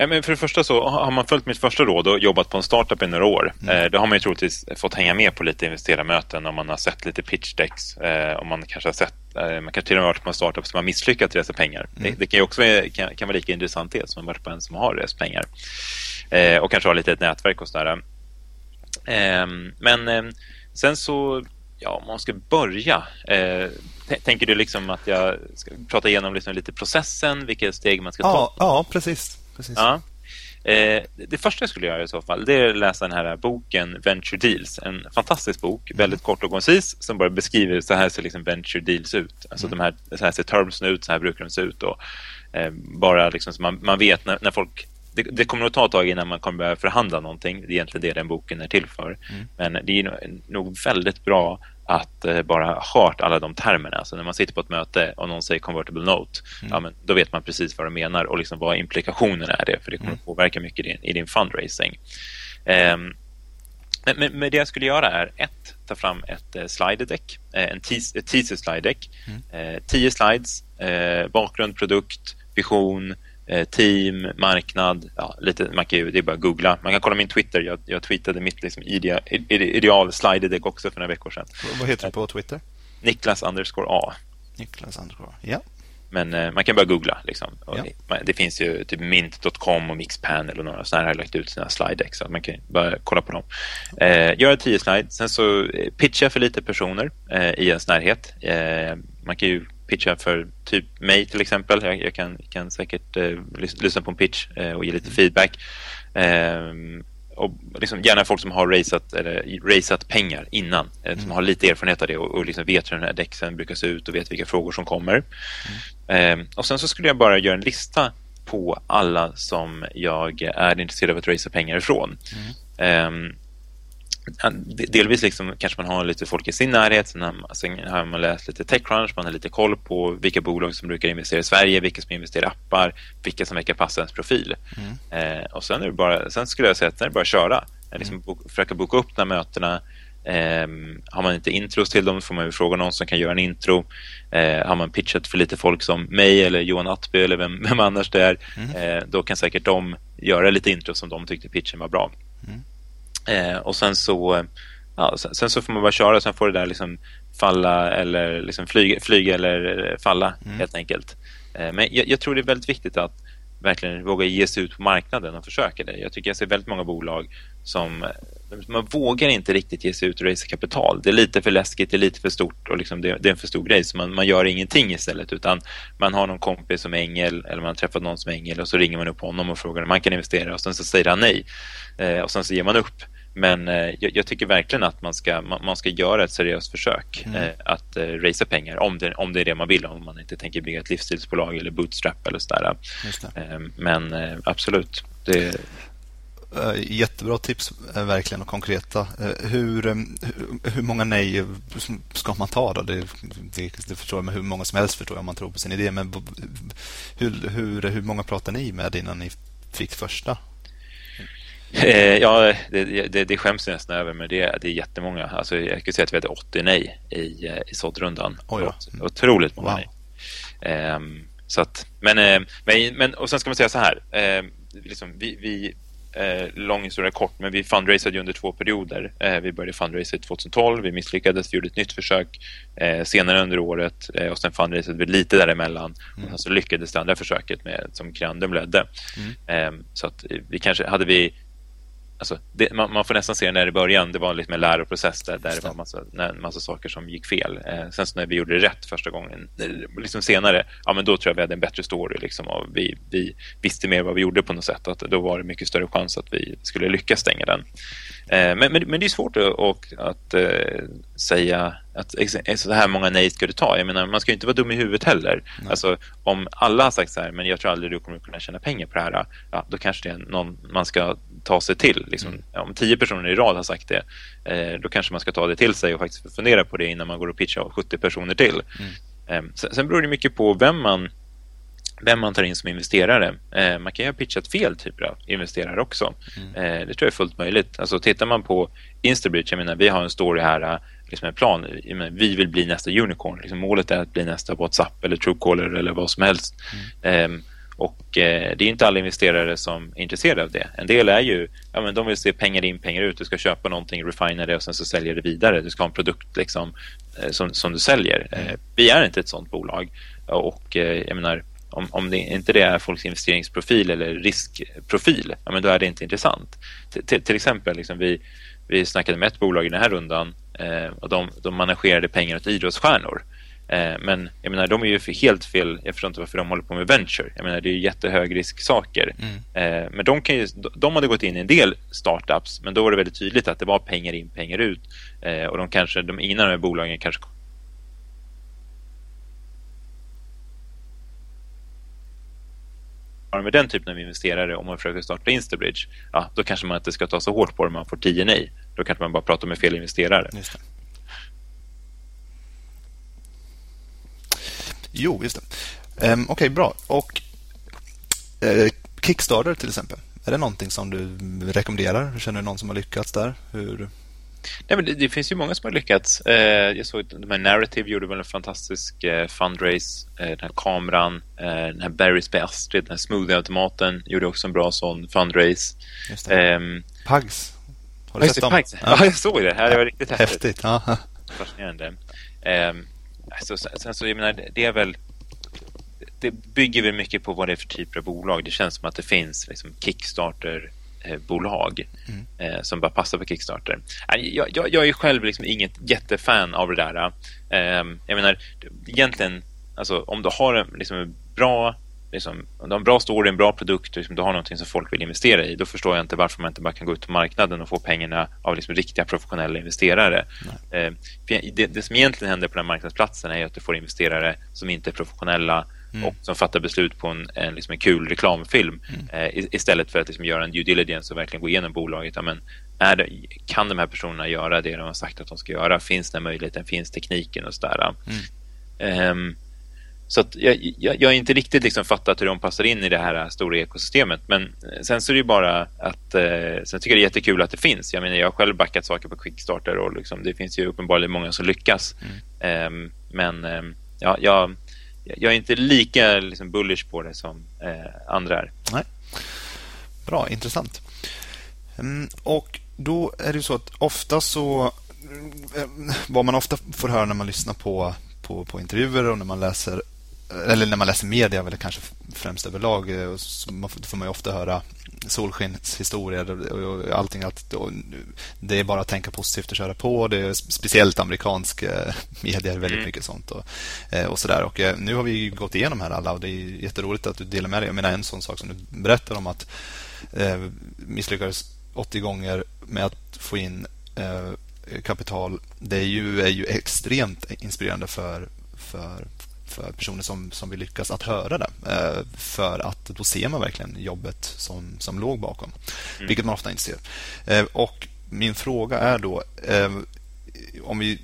Ja, men för det första så har man följt mitt första råd och jobbat på en startup i några år. Mm. Eh, då har man ju troligtvis fått hänga med på lite investerarmöten om man har sett lite pitch decks. Eh, om man kanske har sett, eh, man kanske till och med varit på en startup som har misslyckats resa pengar. Mm. Det, det, kan ju också kan, kan vara lika intressant det som att varit på en som har rest pengar. Eh, och kanske har lite ett nätverk och sådär. Ehm, men ehm, sen så, ja, om man ska börja. Eh, tänker du liksom att jag ska prata igenom liksom lite processen, vilka steg man ska ja, ta? Ja, precis. Precis. Ja. Eh, det första jag skulle göra i så fall det är att läsa den här boken Venture Deals. En fantastisk bok, mm. väldigt kort och koncis som bara beskriver så här ser liksom Venture Deals ut. Alltså mm. de här, så här ser termsen ut, så här brukar de se ut. Och, eh, bara liksom så man, man vet när, när folk det, det, kommer att ta ett tag innan man kommer börja förhandla någonting. Det är egentligen det den boken är till för. Mm. Men det är nog väldigt bra att eh, bara ha alla de termerna. Alltså när man sitter på ett möte och någon säger convertible note, mm. ja, men då vet man precis vad de menar och liksom vad implikationen är det, för det kommer mm. att påverka mycket i din, i din fundraising. Um, men, men, det jag skulle göra är ett, ta fram ett eh, slide deck, eh, en teaser, teaser slide deck, mm. eh, tio slides, eh, bakgrund, produkt, vision, team, marknad, ja, lite, man kan ju, det är bara att googla. Man kan kolla min Twitter, jag, jag tweetade mitt liksom, ideal, ideal slide deck också för några veckor sedan. Vad heter du på Twitter? Niklas underscore A. Niklas underscore, ja. Men eh, man kan bara googla. Liksom. Ja. Det finns ju typ mint.com och Mixpanel och några sådana här har lagt ut sina slide. Så man kan bara kolla på dem. Eh, göra tio slides. Sen så eh, pitcha för lite personer eh, i ens närhet. Eh, man kan ju pitcha för typ mig till exempel. Jag, jag kan, kan säkert eh, lyssna på en pitch eh, och ge lite feedback. Eh, och liksom gärna folk som har raceat, eller, raceat pengar innan, eh, mm. som har lite erfarenhet av det och, och liksom vet hur den här däcksen brukar se ut och vet vilka frågor som kommer. Mm. och sen så skulle jag bara göra en lista på alla som jag är intresserad av att racea pengar ifrån. Mm delvis liksom, kanske man har lite folk i sin närhet, sen har, sen har man läst lite Techcrunch, man har lite koll på vilka bolag som brukar investera i Sverige, vilka som investerar i appar, vilka som verkar passa ens profil. Mm. Eh, och sen, är det bara, sen skulle jag säga att det är bara att köra. Liksom mm. bo, försöka boka upp de här mötena. Eh, har man inte intros till dem får man fråga någon som kan göra en intro. Eh, har man pitchat för lite folk som mig eller Johan Attby eller vem, vem annars det är, mm. Eh, då kan säkert de göra lite intro som de tyckte pitchen var bra. Mm. Eh, och sen så, ja, sen, sen, så får man bara köra, sen får det där liksom falla eller liksom flyga, flyga eller falla mm. helt enkelt. Eh, men jag, jag, tror det är väldigt viktigt att verkligen våga ge sig ut på marknaden och försöka det. Jag tycker jag ser väldigt många bolag som man vågar inte riktigt ge sig ut och racea kapital. Det är lite för läskigt, det är lite för stort och liksom det, det, är en för stor grej så man, man gör ingenting istället utan man har någon kompis som är ängel eller man har träffat någon som är ängel och så ringer man upp honom och frågar om man kan investera och sen så säger han nej eh, och sen så ger man upp. Men eh, jag, jag, tycker verkligen att man ska, man, man ska göra ett seriöst försök mm. eh, att eh, racea pengar om det, om det är det man vill, om man inte tänker bygga ett livsstilsbolag eller bootstrap eller sådär. Eh, men absolut. Det... Jättebra tips, verkligen, och konkreta. Hur, hur många nej ska man ta då? Det, det, det förstår jag med hur många som helst förstår jag om man tror på sin idé. Men hur, hur, hur många pratar ni med innan ni fick första ja, det, det, det skäms jag nästan över, men det, det är jättemånga. Alltså, jag skulle säga att vi hade 80 nej i, eh, i såddrundan. Oj då. Mm. Otroligt många Wow. nej. Um, så att, men, eh, men, men, och sen ska man säga så här. Eh, liksom, vi, vi, eh, lång historia kort, men vi fundraisade under två perioder. Eh, vi började fundraisa 2012, vi misslyckades, vi gjorde ett nytt försök eh, senare under året eh, och sen fundraisade vi lite däremellan. Mm. Och sen så lyckades det andra försöket med, som Creandum ledde. Mm. Eh, så att eh, vi kanske, hade vi Alltså, det, man, man får nästan se det när i början, det var lite mer läroprocess där, där det var massa, massa saker som gick fel. Eh, sen så när vi gjorde det rätt första gången, eh, liksom senare, ja men då tror jag vi hade en bättre story. Liksom, vi, vi visste mer vad vi gjorde på något sätt. Att då var det mycket större chans att vi skulle lyckas stänga den. Eh, men, men, men det är svårt att, och, att eh, säga att så här många nej ska du ta. Jag menar, man ska ju inte vara dum i huvudet heller. Alltså, om alla har sagt så här, men jag tror aldrig du kommer kunna tjäna pengar på det här. Ja, då kanske det är någon man ska ta sig till. Liksom. Om tio personer i rad har sagt det, eh, då kanske man ska ta det till sig och faktiskt fundera på det innan man går och pitchar 70 personer till. Eh, sen, sen beror det mycket på vem man vem man tar in som investerare. Eh, man kan ju ha pitchat fel typer av investerare också. Eh, det tror jag är fullt möjligt. Alltså, tittar man på Instabridge, jag menar, vi har en story här, liksom en plan. Menar, vi vill bli nästa unicorn. Liksom, målet är att bli nästa WhatsApp eller Truecaller eller vad som helst. Eh, och eh, det är inte alla investerare som är intresserade av det. En del är ju, ja men de vill se pengar in, pengar ut. Du ska köpa någonting, refina det och sen så säljer det vidare. Du ska ha en produkt liksom, eh, som, som du säljer. Eh, vi är inte ett sånt bolag. Och eh, jag menar, om, om det inte det är folks investeringsprofil eller riskprofil, ja, men då är det inte intressant. Till, till, till exempel, liksom, vi, vi snackade med ett bolag i den här rundan eh, och de, de managerade pengar åt idrottsstjärnor. Eh, men jag menar, de är ju helt fel. Jag förstår inte varför de håller på med venture. Jag menar, det är ju jättehögrisksaker. Eh, men de, kan ju, de hade gått in i en del startups, men då var det väldigt tydligt att det var pengar in, pengar ut. Eh, och de kanske, de, ingen av de här bolagen kanske med den typen av investerare om man försöker starta Instabridge, ja, då kanske man inte ska ta så hårt på det om man får 10 nej. Då kanske man bara pratar med fel investerare. Just det. Jo, just det. Um, Okej, bra. Och eh, Kickstarter till exempel. Är det någonting som du rekommenderar? Känner du någon som har lyckats där? Hur... Nej, men det, det finns ju många som har lyckats. Eh, jag såg att de här Narrative gjorde väl en fantastisk eh, fundraise. Den här kameran, den här Barry's by Astrid, den här smoothie-automaten gjorde också en bra sån fundraise. Just. Ehm, Pugs. Har du sett dem? Pikes. Ja, jag såg det. Här, det var riktigt häftigt. Häftigt. Ja. Fascinerande. Ehm, alltså, sen, så, jag menar, det- är väl det bygger väl mycket på vad det är för typer av bolag. Det känns som att det finns liksom Kickstarter-bolag eh, som bara passar på Kickstarter. Jag, jag, jag är själv liksom inget jättefan av det där. Ehm, jag menar, egentligen, alltså, om du har en, liksom, bra Liksom, om du har en bra story, en bra produkt liksom, du har någonting som folk vill investera i, då förstår jag inte varför man inte bara kan gå ut på marknaden och få pengarna av liksom, riktiga professionella investerare. Eh, det, det som egentligen händer på den marknadsplatsen är att du får investerare som inte är professionella och som fattar beslut på en, en, liksom en kul reklamfilm eh, i- istället för att liksom göra en due diligence och verkligen gå igenom bolaget. Ja, men är det, kan de här personerna göra det de har sagt att de ska göra? Finns den möjligheten? Finns tekniken och sådär? Ehm, så jag, jag, jag har inte riktigt liksom fattat hur de passar in i det här stora ekosystemet. Men eh, sen så är det bara att... Eh, sen tycker jag det är jättekul att det finns. Jag menar, jag har själv backat saker på Quickstarter och liksom, det finns ju uppenbarligen många som lyckas. Ehm, men ehm, ja, jag, jag är inte lika liksom, bullish på det som eh, andra är. Nej. Bra, intressant. Mm, och då är det ju så att ofta så... mm, Vad man ofta får höra när man lyssnar på, på, på intervjuer och när man läser eller när man läser media, eller kanske främst överlag, eh, så får man ju ofta höra solskenshistorier och och allting. Att det är bara att tänka positivt och köra på. Det är speciellt amerikansk eh, media är väldigt mycket sånt. Och, eh, och sådär. Och nu har vi ju gått igenom här alla och det är jätteroligt att du delar med dig. Jag menar en sån sak som du berättar om att eh, misslyckades 80 gånger med att få in eh, kapital. Det är ju, är ju extremt inspirerande för, för, för personer som, som vill lyckas att höra det. Eh, för att då ser man verkligen jobbet som, som låg bakom. Vilket man ofta inte ser. Eh, och min fråga är då eh, om vi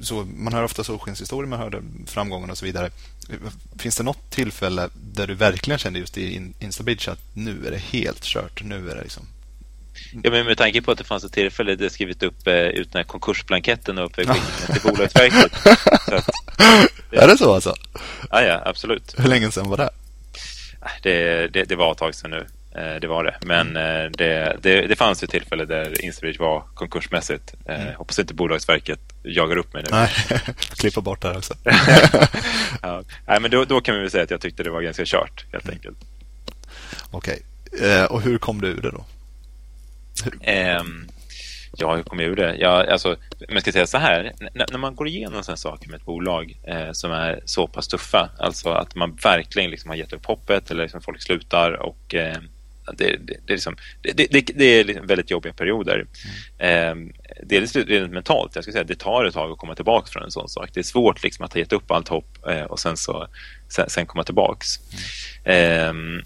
så, man hör ofta solskenshistorier, man hör framgången och så vidare. Finns det något tillfälle där du verkligen kände just i In- Instabridge att nu är det helt kört? Nu är det liksom Ja, men med tanke på att det fanns ett tillfälle där jag skrivit upp eh, ut den här konkursblanketten och den till Bolagsverket. att, är det så alltså? Ja, ja, absolut. Hur länge sedan var det? Det, det, det var ett tag sedan nu. Eh, det var det. Men mm. eh, det, det, det fanns ett tillfälle där Instabridge var konkursmässigt. Eh, mm. Hoppas inte Bolagsverket jagar upp mig nu. Nej, klippa bort det här också. ja. Nej, men då, då kan vi väl säga att jag tyckte det var ganska kört helt mm. enkelt. Okej, okay. och hur kom du ur det då? Um, ja, hur kom jag ur det? Ja, alltså, men jag ska säga så här, när, man går igenom sådana saker med ett bolag eh, som är så pass tuffa, alltså att man verkligen liksom har gett upp hoppet eller liksom folk slutar och eh, det, det, det, är liksom, det, är liksom väldigt jobbiga perioder. Mm. Eh, dels rent mentalt, jag ska säga det tar ett tag att komma tillbaka från en sån sak. Det är svårt liksom att ha gett upp allt hopp eh, och sen, så, sen, sen komma tillbaka. Mm. Eh,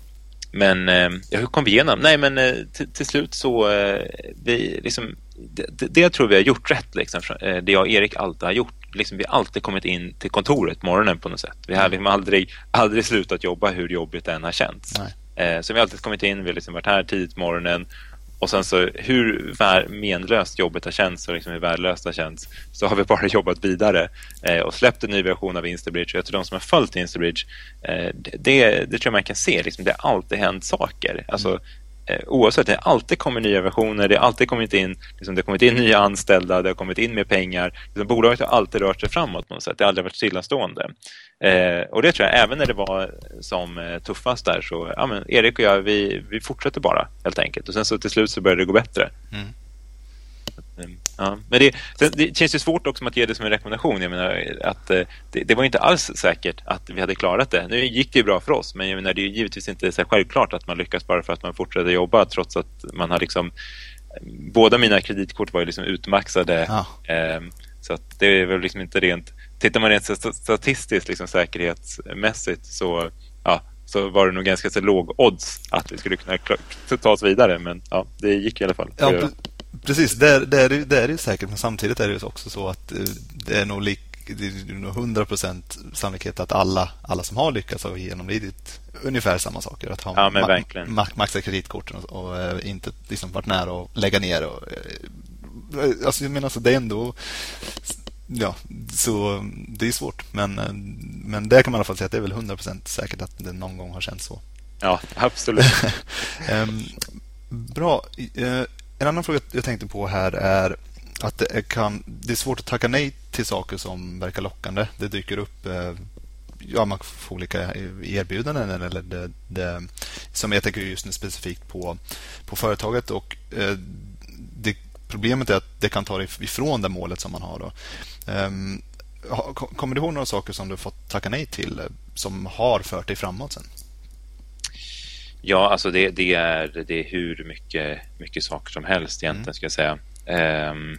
men eh, ja, hur kom vi igenom? Nej, men eh, till, till slut så eh, vi liksom, det, det tror vi har gjort rätt, liksom, det jag och Erik alltid har gjort. Liksom, vi har alltid kommit in till kontoret morgonen på något sätt. Vi har mm. liksom aldrig, aldrig slutat jobba hur jobbigt det än har känts. Nej. Så vi har alltid kommit in, vi har liksom varit här tidigt på morgonen och sen så hur menlöst jobbet har känts och liksom hur värdelöst det har känts så har vi bara jobbat vidare eh, och släppt en ny version av Instabridge. Och jag tror de som har följt Instabridge, eh, det, det tror jag man kan se. Liksom, det har alltid hänt saker. Alltså, mm eh, Eh, oavsett, det har alltid kommit nya versioner, det har alltid kommit in, liksom, det har kommit in nya anställda, det har kommit in mer pengar. Liksom, bolaget har alltid rört sig framåt på något sätt, det har aldrig varit stillastående. Eh, och det tror jag, även när det var som eh, tuffast där så, ja men Erik och jag, vi, vi fortsätter bara helt enkelt. Och sen så till slut så började det gå bättre. Mm. Ja, men det, det, känns ju svårt också att ge det som en rekommendation. Jag menar, att, eh, det, det, var inte alls säkert att vi hade klarat det. Nu gick det ju bra för oss, men jag menar, det är givetvis inte så självklart att man lyckas bara för att man fortsätter jobba trots att man har liksom... Båda mina kreditkort var ju liksom utmaxade. Ja. Eh, så att det är väl liksom inte rent... Tittar man rent statistiskt liksom säkerhetsmässigt så, ja, så var det nog ganska så låg odds att vi skulle kunna ta oss vidare. Men ja, det gick i alla fall. Ja, Precis, det är, det, är, säkert. Men samtidigt är det också så att eh, det är nog lik, det är nog 100% sannolikhet att alla, alla som har lyckats har genomlidit ungefär samma saker. Att ha ja, men verkligen. ma maxat kreditkorten och, och, och, inte liksom varit nära att lägga ner. Och, eh, alltså, jag menar, alltså, det är ändå... Ja, så det är svårt. Men, eh, men det kan man i alla fall säga att det är väl 100% säkert att det någon gång har känts så. Ja, absolut. um, bra. En annan fråga jag tänkte på här är att det, kan, det är svårt att tacka nej till saker som verkar lockande. Det dyker upp eh, ja, man får olika erbjudanden eller det, det, som jag tänker just nu specifikt på, på företaget och eh, det, problemet är att det kan ta dig ifrån det målet som man har. Då. Ehm, kommer du ihåg några saker som du fått tacka nej till eh, som har fört dig framåt sen? Ja, alltså det, det, är, det är hur mycket, mycket saker som helst egentligen, mm. ska jag säga. Um,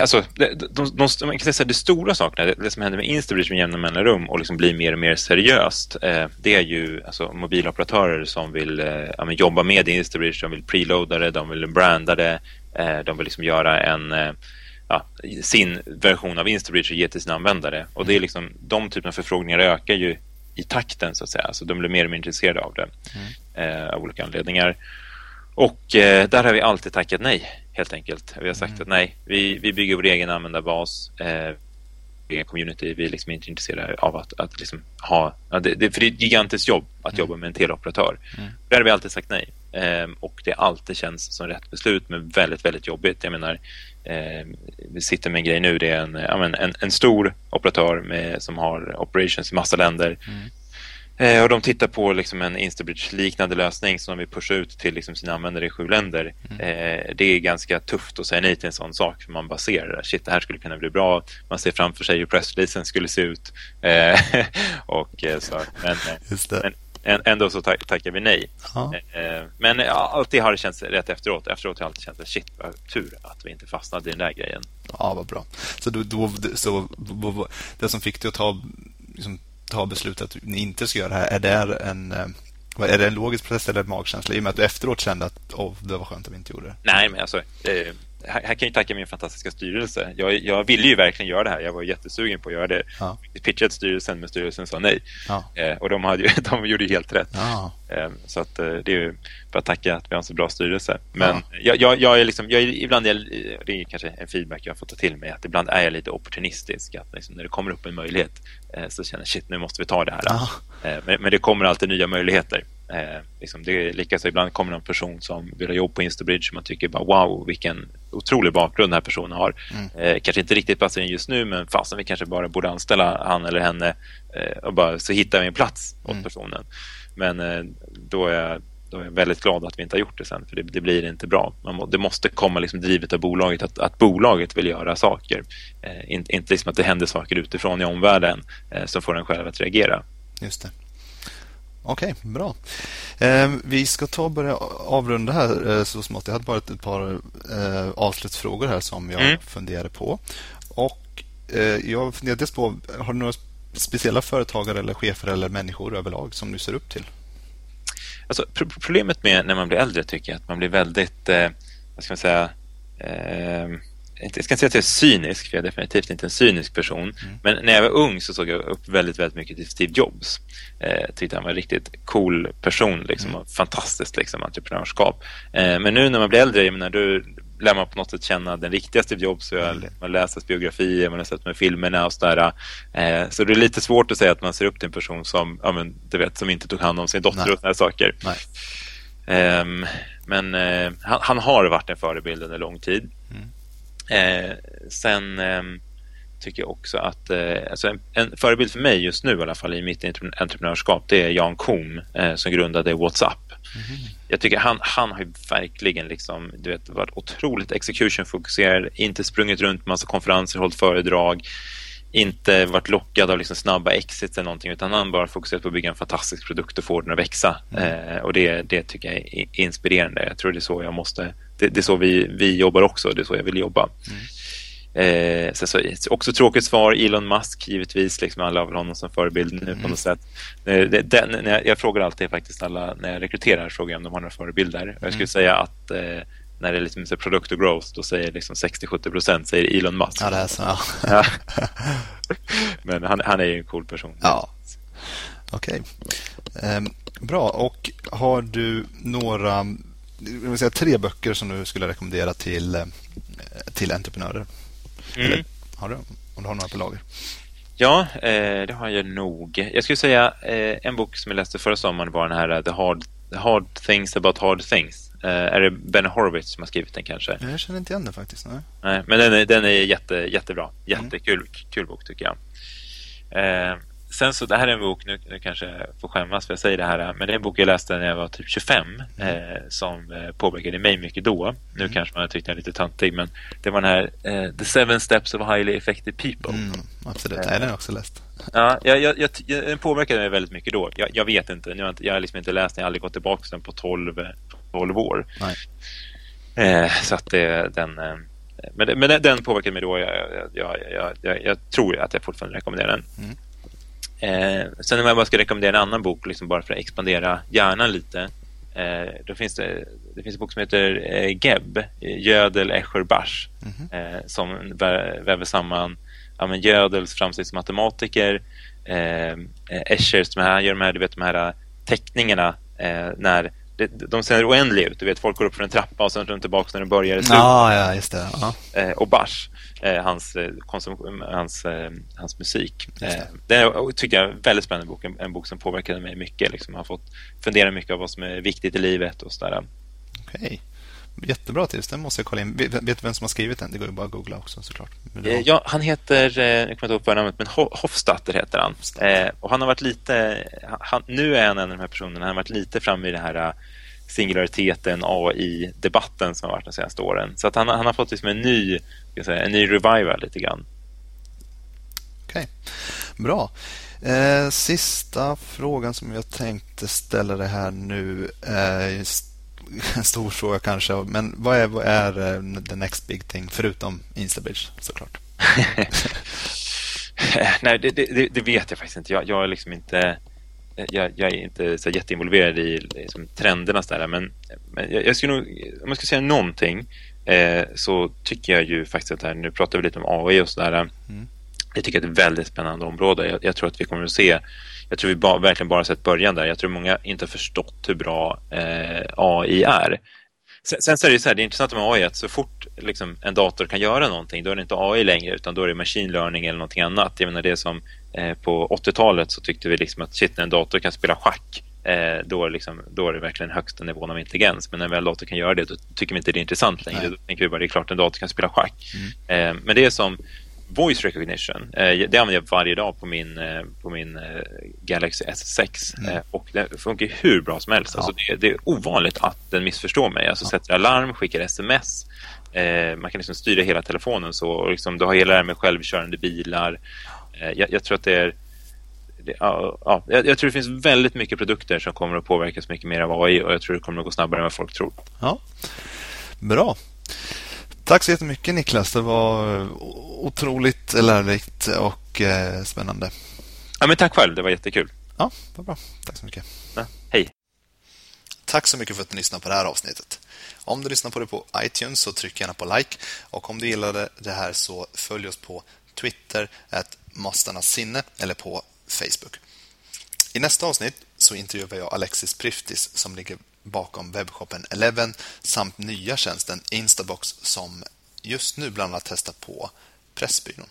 Alltså, de, de, de, man kan säga det stora sakerna, det, det som händer med Instabridge med jämna mellanrum och liksom blir mer och mer seriöst, eh, det är ju alltså, mobiloperatörer som vill eh, ja, jobba med Instabridge, de vill preloada det, de vill branda det, eh, de vill liksom göra en eh, ja, sin version av Instabridge och ge till sina användare. Och det är liksom, de typerna av förfrågningar ökar ju i takten så att säga. Alltså de blir mer och mer intresserade av det mm. eh, av olika anledningar. Och eh, där har vi alltid tackat nej helt enkelt. Vi har sagt mm. att nej, vi, vi bygger vår egen användarbas, eh, egen community. Vi är liksom inte intresserade av att, att liksom ha... Ja, det, det, för det är ett gigantiskt jobb att mm. jobba med en teleoperatör. Mm. Där har vi alltid sagt nej. Eh, och det alltid känns som rätt beslut men väldigt, väldigt jobbigt. Jag menar, eh, vi sitter med en grej nu. Det är en, en, en stor operatör med, som har operations i massa länder. Mm. Eh, och de tittar på liksom en Instabridge-liknande lösning som de vill pusha ut till liksom sina användare i sju länder. Mm. Eh, det är ganska tufft att säga nej till en sån sak för man bara ser shit, det här skulle kunna bli bra. Man ser framför sig hur pressreleasen skulle se ut. Eh, och, eh, så, men, men ändå så tackar vi nej. Ja. Eh, men alltid har det känts rätt efteråt. Efteråt har jag alltid känt att shit, vad tur att vi inte fastnade i den där grejen. Ja, vad bra. Så, då, då, så det som fick dig att ta, liksom, ta beslutet att ni inte ska göra det här, är det en eh, är det en logisk process eller en magkänsla? I och med att du efteråt kände att oh, det var skönt att vi inte gjorde det. Nej, men alltså, eh, här, här kan jag tacka min fantastiska styrelse. Jag, jag ville ju verkligen göra det här. Jag var jättesugen på att göra det. Ja. Pitchade styrelsen, men styrelsen sa nej. Ja. Eh, och de, hade ju, de gjorde ju helt rätt. Ja. Eh, så att, eh, det är ju bara att tacka att vi har en så bra styrelse. Men jag, jag, jag är liksom, jag är, ibland är det är kanske en feedback jag får ta till mig, att ibland är jag lite opportunistisk. Att liksom, när det kommer upp en möjlighet eh, så känner jag shit, nu måste vi ta det här. Ja. Eh, men, men det kommer alltid nya möjligheter. Eh, liksom det likaså ibland kommer någon person som vill ha jobb på Instabridge och man tycker bara wow, vilken otrolig bakgrund den här personen har. Eh, kanske inte riktigt passar in just nu, men fasen vi kanske bara borde anställa han eller henne eh, och bara så hittar vi en plats åt personen. Men eh, då är jag då är jag väldigt glad att vi inte har gjort det sen, för det, det blir inte bra. Man må, det måste komma liksom drivet av bolaget, att, att bolaget vill göra saker. Eh, inte, inte liksom att det händer saker utifrån i omvärlden eh, som får en själv att reagera. Just det. Okej, bra. Eh, vi ska ta och börja avrunda här eh, så smått. Jag hade bara ett, ett par eh, avslutsfrågor här som jag Mm. funderade på. Och eh, jag funderade dels på, har du några speciella företagare eller chefer eller människor överlag som du ser upp till? Alltså, pro- problemet med när man blir äldre tycker jag att man blir väldigt, eh, vad ska man säga, eh, inte- jag ska inte säga att jag är cynisk, för jag är definitivt inte en cynisk person. Men när jag var ung så såg jag upp väldigt, väldigt mycket till Steve Jobs. Eh, tyckte han var en riktigt cool person, liksom, och fantastiskt liksom, entreprenörskap. Eh, men nu när man blir äldre, jag menar, då lär man på något sätt känna den riktiga Steve Jobs. Jag, man läser hans biografier, man har sett med filmerna och sådär. Eh, så det är lite svårt att säga att man ser upp till en person som, ja, men, du vet, som inte tog hand om sin dotter Nej. och sådana saker. Ehm, men eh, han, han har varit en förebild under lång tid. Eh, sen ehm, tycker jag också att eh, alltså en, en förebild för mig just nu i alla fall i mitt entre- entreprenörskap det är Jan Kohm eh, som grundade WhatsApp. Jag tycker han, han har ju verkligen liksom, du vet, varit otroligt execution-fokuserad, inte sprungit runt massa konferenser, hållit föredrag, inte varit lockad av liksom snabba exits eller någonting utan han bara fokuserat på att bygga en fantastisk produkt och få den att växa. Eh, och det, det tycker jag är inspirerande. Jag tror det är så jag måste, det, det är så vi, vi jobbar också, det är så jag vill jobba. Eh, så, så, också tråkigt svar, Elon Musk givetvis, liksom alla har väl honom som förebild nu på något sätt. Eh, det, den, när jag, jag frågar alltid faktiskt alla, när jag rekryterar, frågar jag om de har några förebilder. Och jag skulle säga att eh, när det är liksom så product och growth, då säger liksom 60-70 procent säger Elon Musk. Ja, det är så. Ja. Men han, han är ju en cool person. Ja. Okej. Ehm, bra. Och har du några vill säga, tre böcker som du skulle rekommendera till, eh, till entreprenörer? Mm. Eller, har du, om du har några på lager? Ja, eh, det har jag nog. Jag skulle säga eh, en bok som jag läste förra sommaren var den här eh, The Hard, The Hard Things About Hard Things. Eh, är det Ben Horowitz som har skrivit den kanske? Jag känner inte igen den faktiskt. Nej. Nej, men den är, den är jätte, jättebra. Jättekul kul bok tycker jag. Eh, sen så, det här är en bok, nu, nu kanske jag får skämmas för jag säger det här, men det är en bok jag läste när jag var typ 25 eh, som eh, påverkade mig mycket då. Nu kanske man tyckte jag är lite töntig, men det var den här eh, The Seven Steps of Highly Effective People. Mm, absolut. Nej, den har jag också läst. Ja, jag, jag, jag, den påverkade mig väldigt mycket då. Jag, jag vet inte, nu har jag, har liksom inte läst den, jag har aldrig gått tillbaka till den på 12, eh, 12 år. Eh, så att det, den... Eh, men, men den- påverkade mig då. Jag, jag, jag tror att jag fortfarande rekommenderar den. Mm. Eh, sen om jag bara ska rekommendera en annan bok liksom bara för att expandera hjärnan lite. Eh, då finns det, det finns en bok som heter eh, Geb, eh, Gödel, Escher, Bach eh, som vä- väver samman ja, men Gödels framsteg som matematiker eh, Escher som här, gör de här, du vet, de här teckningarna eh, när de ser oändliga ut. Du vet, folk går upp för en trappa och sen runt tillbaka när de börjar i slutet. Ja, ja, just det. Ja. Eh, och Bach, eh, hans, eh, konsum- hans, hans musik. Det. tycker jag är en väldigt spännande bok. En, bok som påverkade mig mycket. Liksom. Jag har fått fundera mycket av vad som är viktigt i livet och sådär. Okej. Jättebra tips. Den måste jag kolla in. Vet, du vem som har skrivit den? Det går ju bara att googla också såklart. Eh, Ja, han heter, eh, jag kommer inte ihåg förnamnet, men Ho- Hofstadter heter han. Hofstadter. Eh, och han har varit lite, han, nu är han en av de här personerna, han har varit lite framme i det här singulariteten, AI-debatten som har varit de senaste åren. Så att han, han har fått liksom en ny, säga, en ny revival lite grann. Okej, bra. Eh, sista frågan som jag tänkte ställa det här nu. Eh, en stor fråga kanske, men vad är, vad är eh, the next big thing förutom Instabridge såklart? Nej, det, det, det vet jag faktiskt inte. Jag, jag är liksom inte jag, jag är inte så jätteinvolverad i liksom, trenderna så där, men, men jag, jag skulle nog, om jag ska säga någonting eh, så tycker jag ju faktiskt att här, nu pratar vi lite om AI och sådär. Mm. Jag tycker att det är ett väldigt spännande område. Jag, jag tror att vi kommer att se jag tror vi ba, verkligen bara sett början där. Jag tror många inte har förstått hur bra eh, AI är. Sen, sen så är det så här, det är intressant med AI att så fort liksom, en dator kan göra någonting, då är det inte AI längre utan då är det machine learning eller någonting annat. Jag menar det som eh, på 80-talet så tyckte vi liksom att shit, när en dator kan spela schack eh, då, är liksom, då är det verkligen högsta nivån av intelligens. Men när väl dator kan göra det, då tycker vi inte det är intressant längre. Nej. Då tänker vi bara det är klart en dator kan spela schack. Mm. Eh, men det är som voice recognition. Eh, det använder jag varje dag på min, eh, på min eh, Galaxy S6 mm. och det funkar hur bra som helst. Ja. Alltså det, det, är ovanligt att den missförstår mig. Alltså ja. sätter alarm, skickar sms. man kan liksom styra hela telefonen så. Och liksom, du har hela det här med självkörande bilar. jag, jag tror att det är det, ja, ja, jag, tror det finns väldigt mycket produkter som kommer att påverkas mycket mer av AI och jag tror det kommer att gå snabbare än vad folk tror. Ja, Bra. Tack så jättemycket Niklas. Det var otroligt lärorikt och eh, spännande. Ja, men tack själv. Det var jättekul. Ja, vad bra. Tack så mycket. Ja, hej. Tack så mycket för att du lyssnade på det här avsnittet. Om du lyssnar på det på iTunes så tryck gärna på like och om du gillade det här så följ oss på Twitter, att sinne eller på Facebook. I nästa avsnitt så intervjuar jag Alexis Priftis som ligger bakom webbshoppen Eleven samt nya tjänsten Instabox som just nu bland annat testar på Pressbyrån.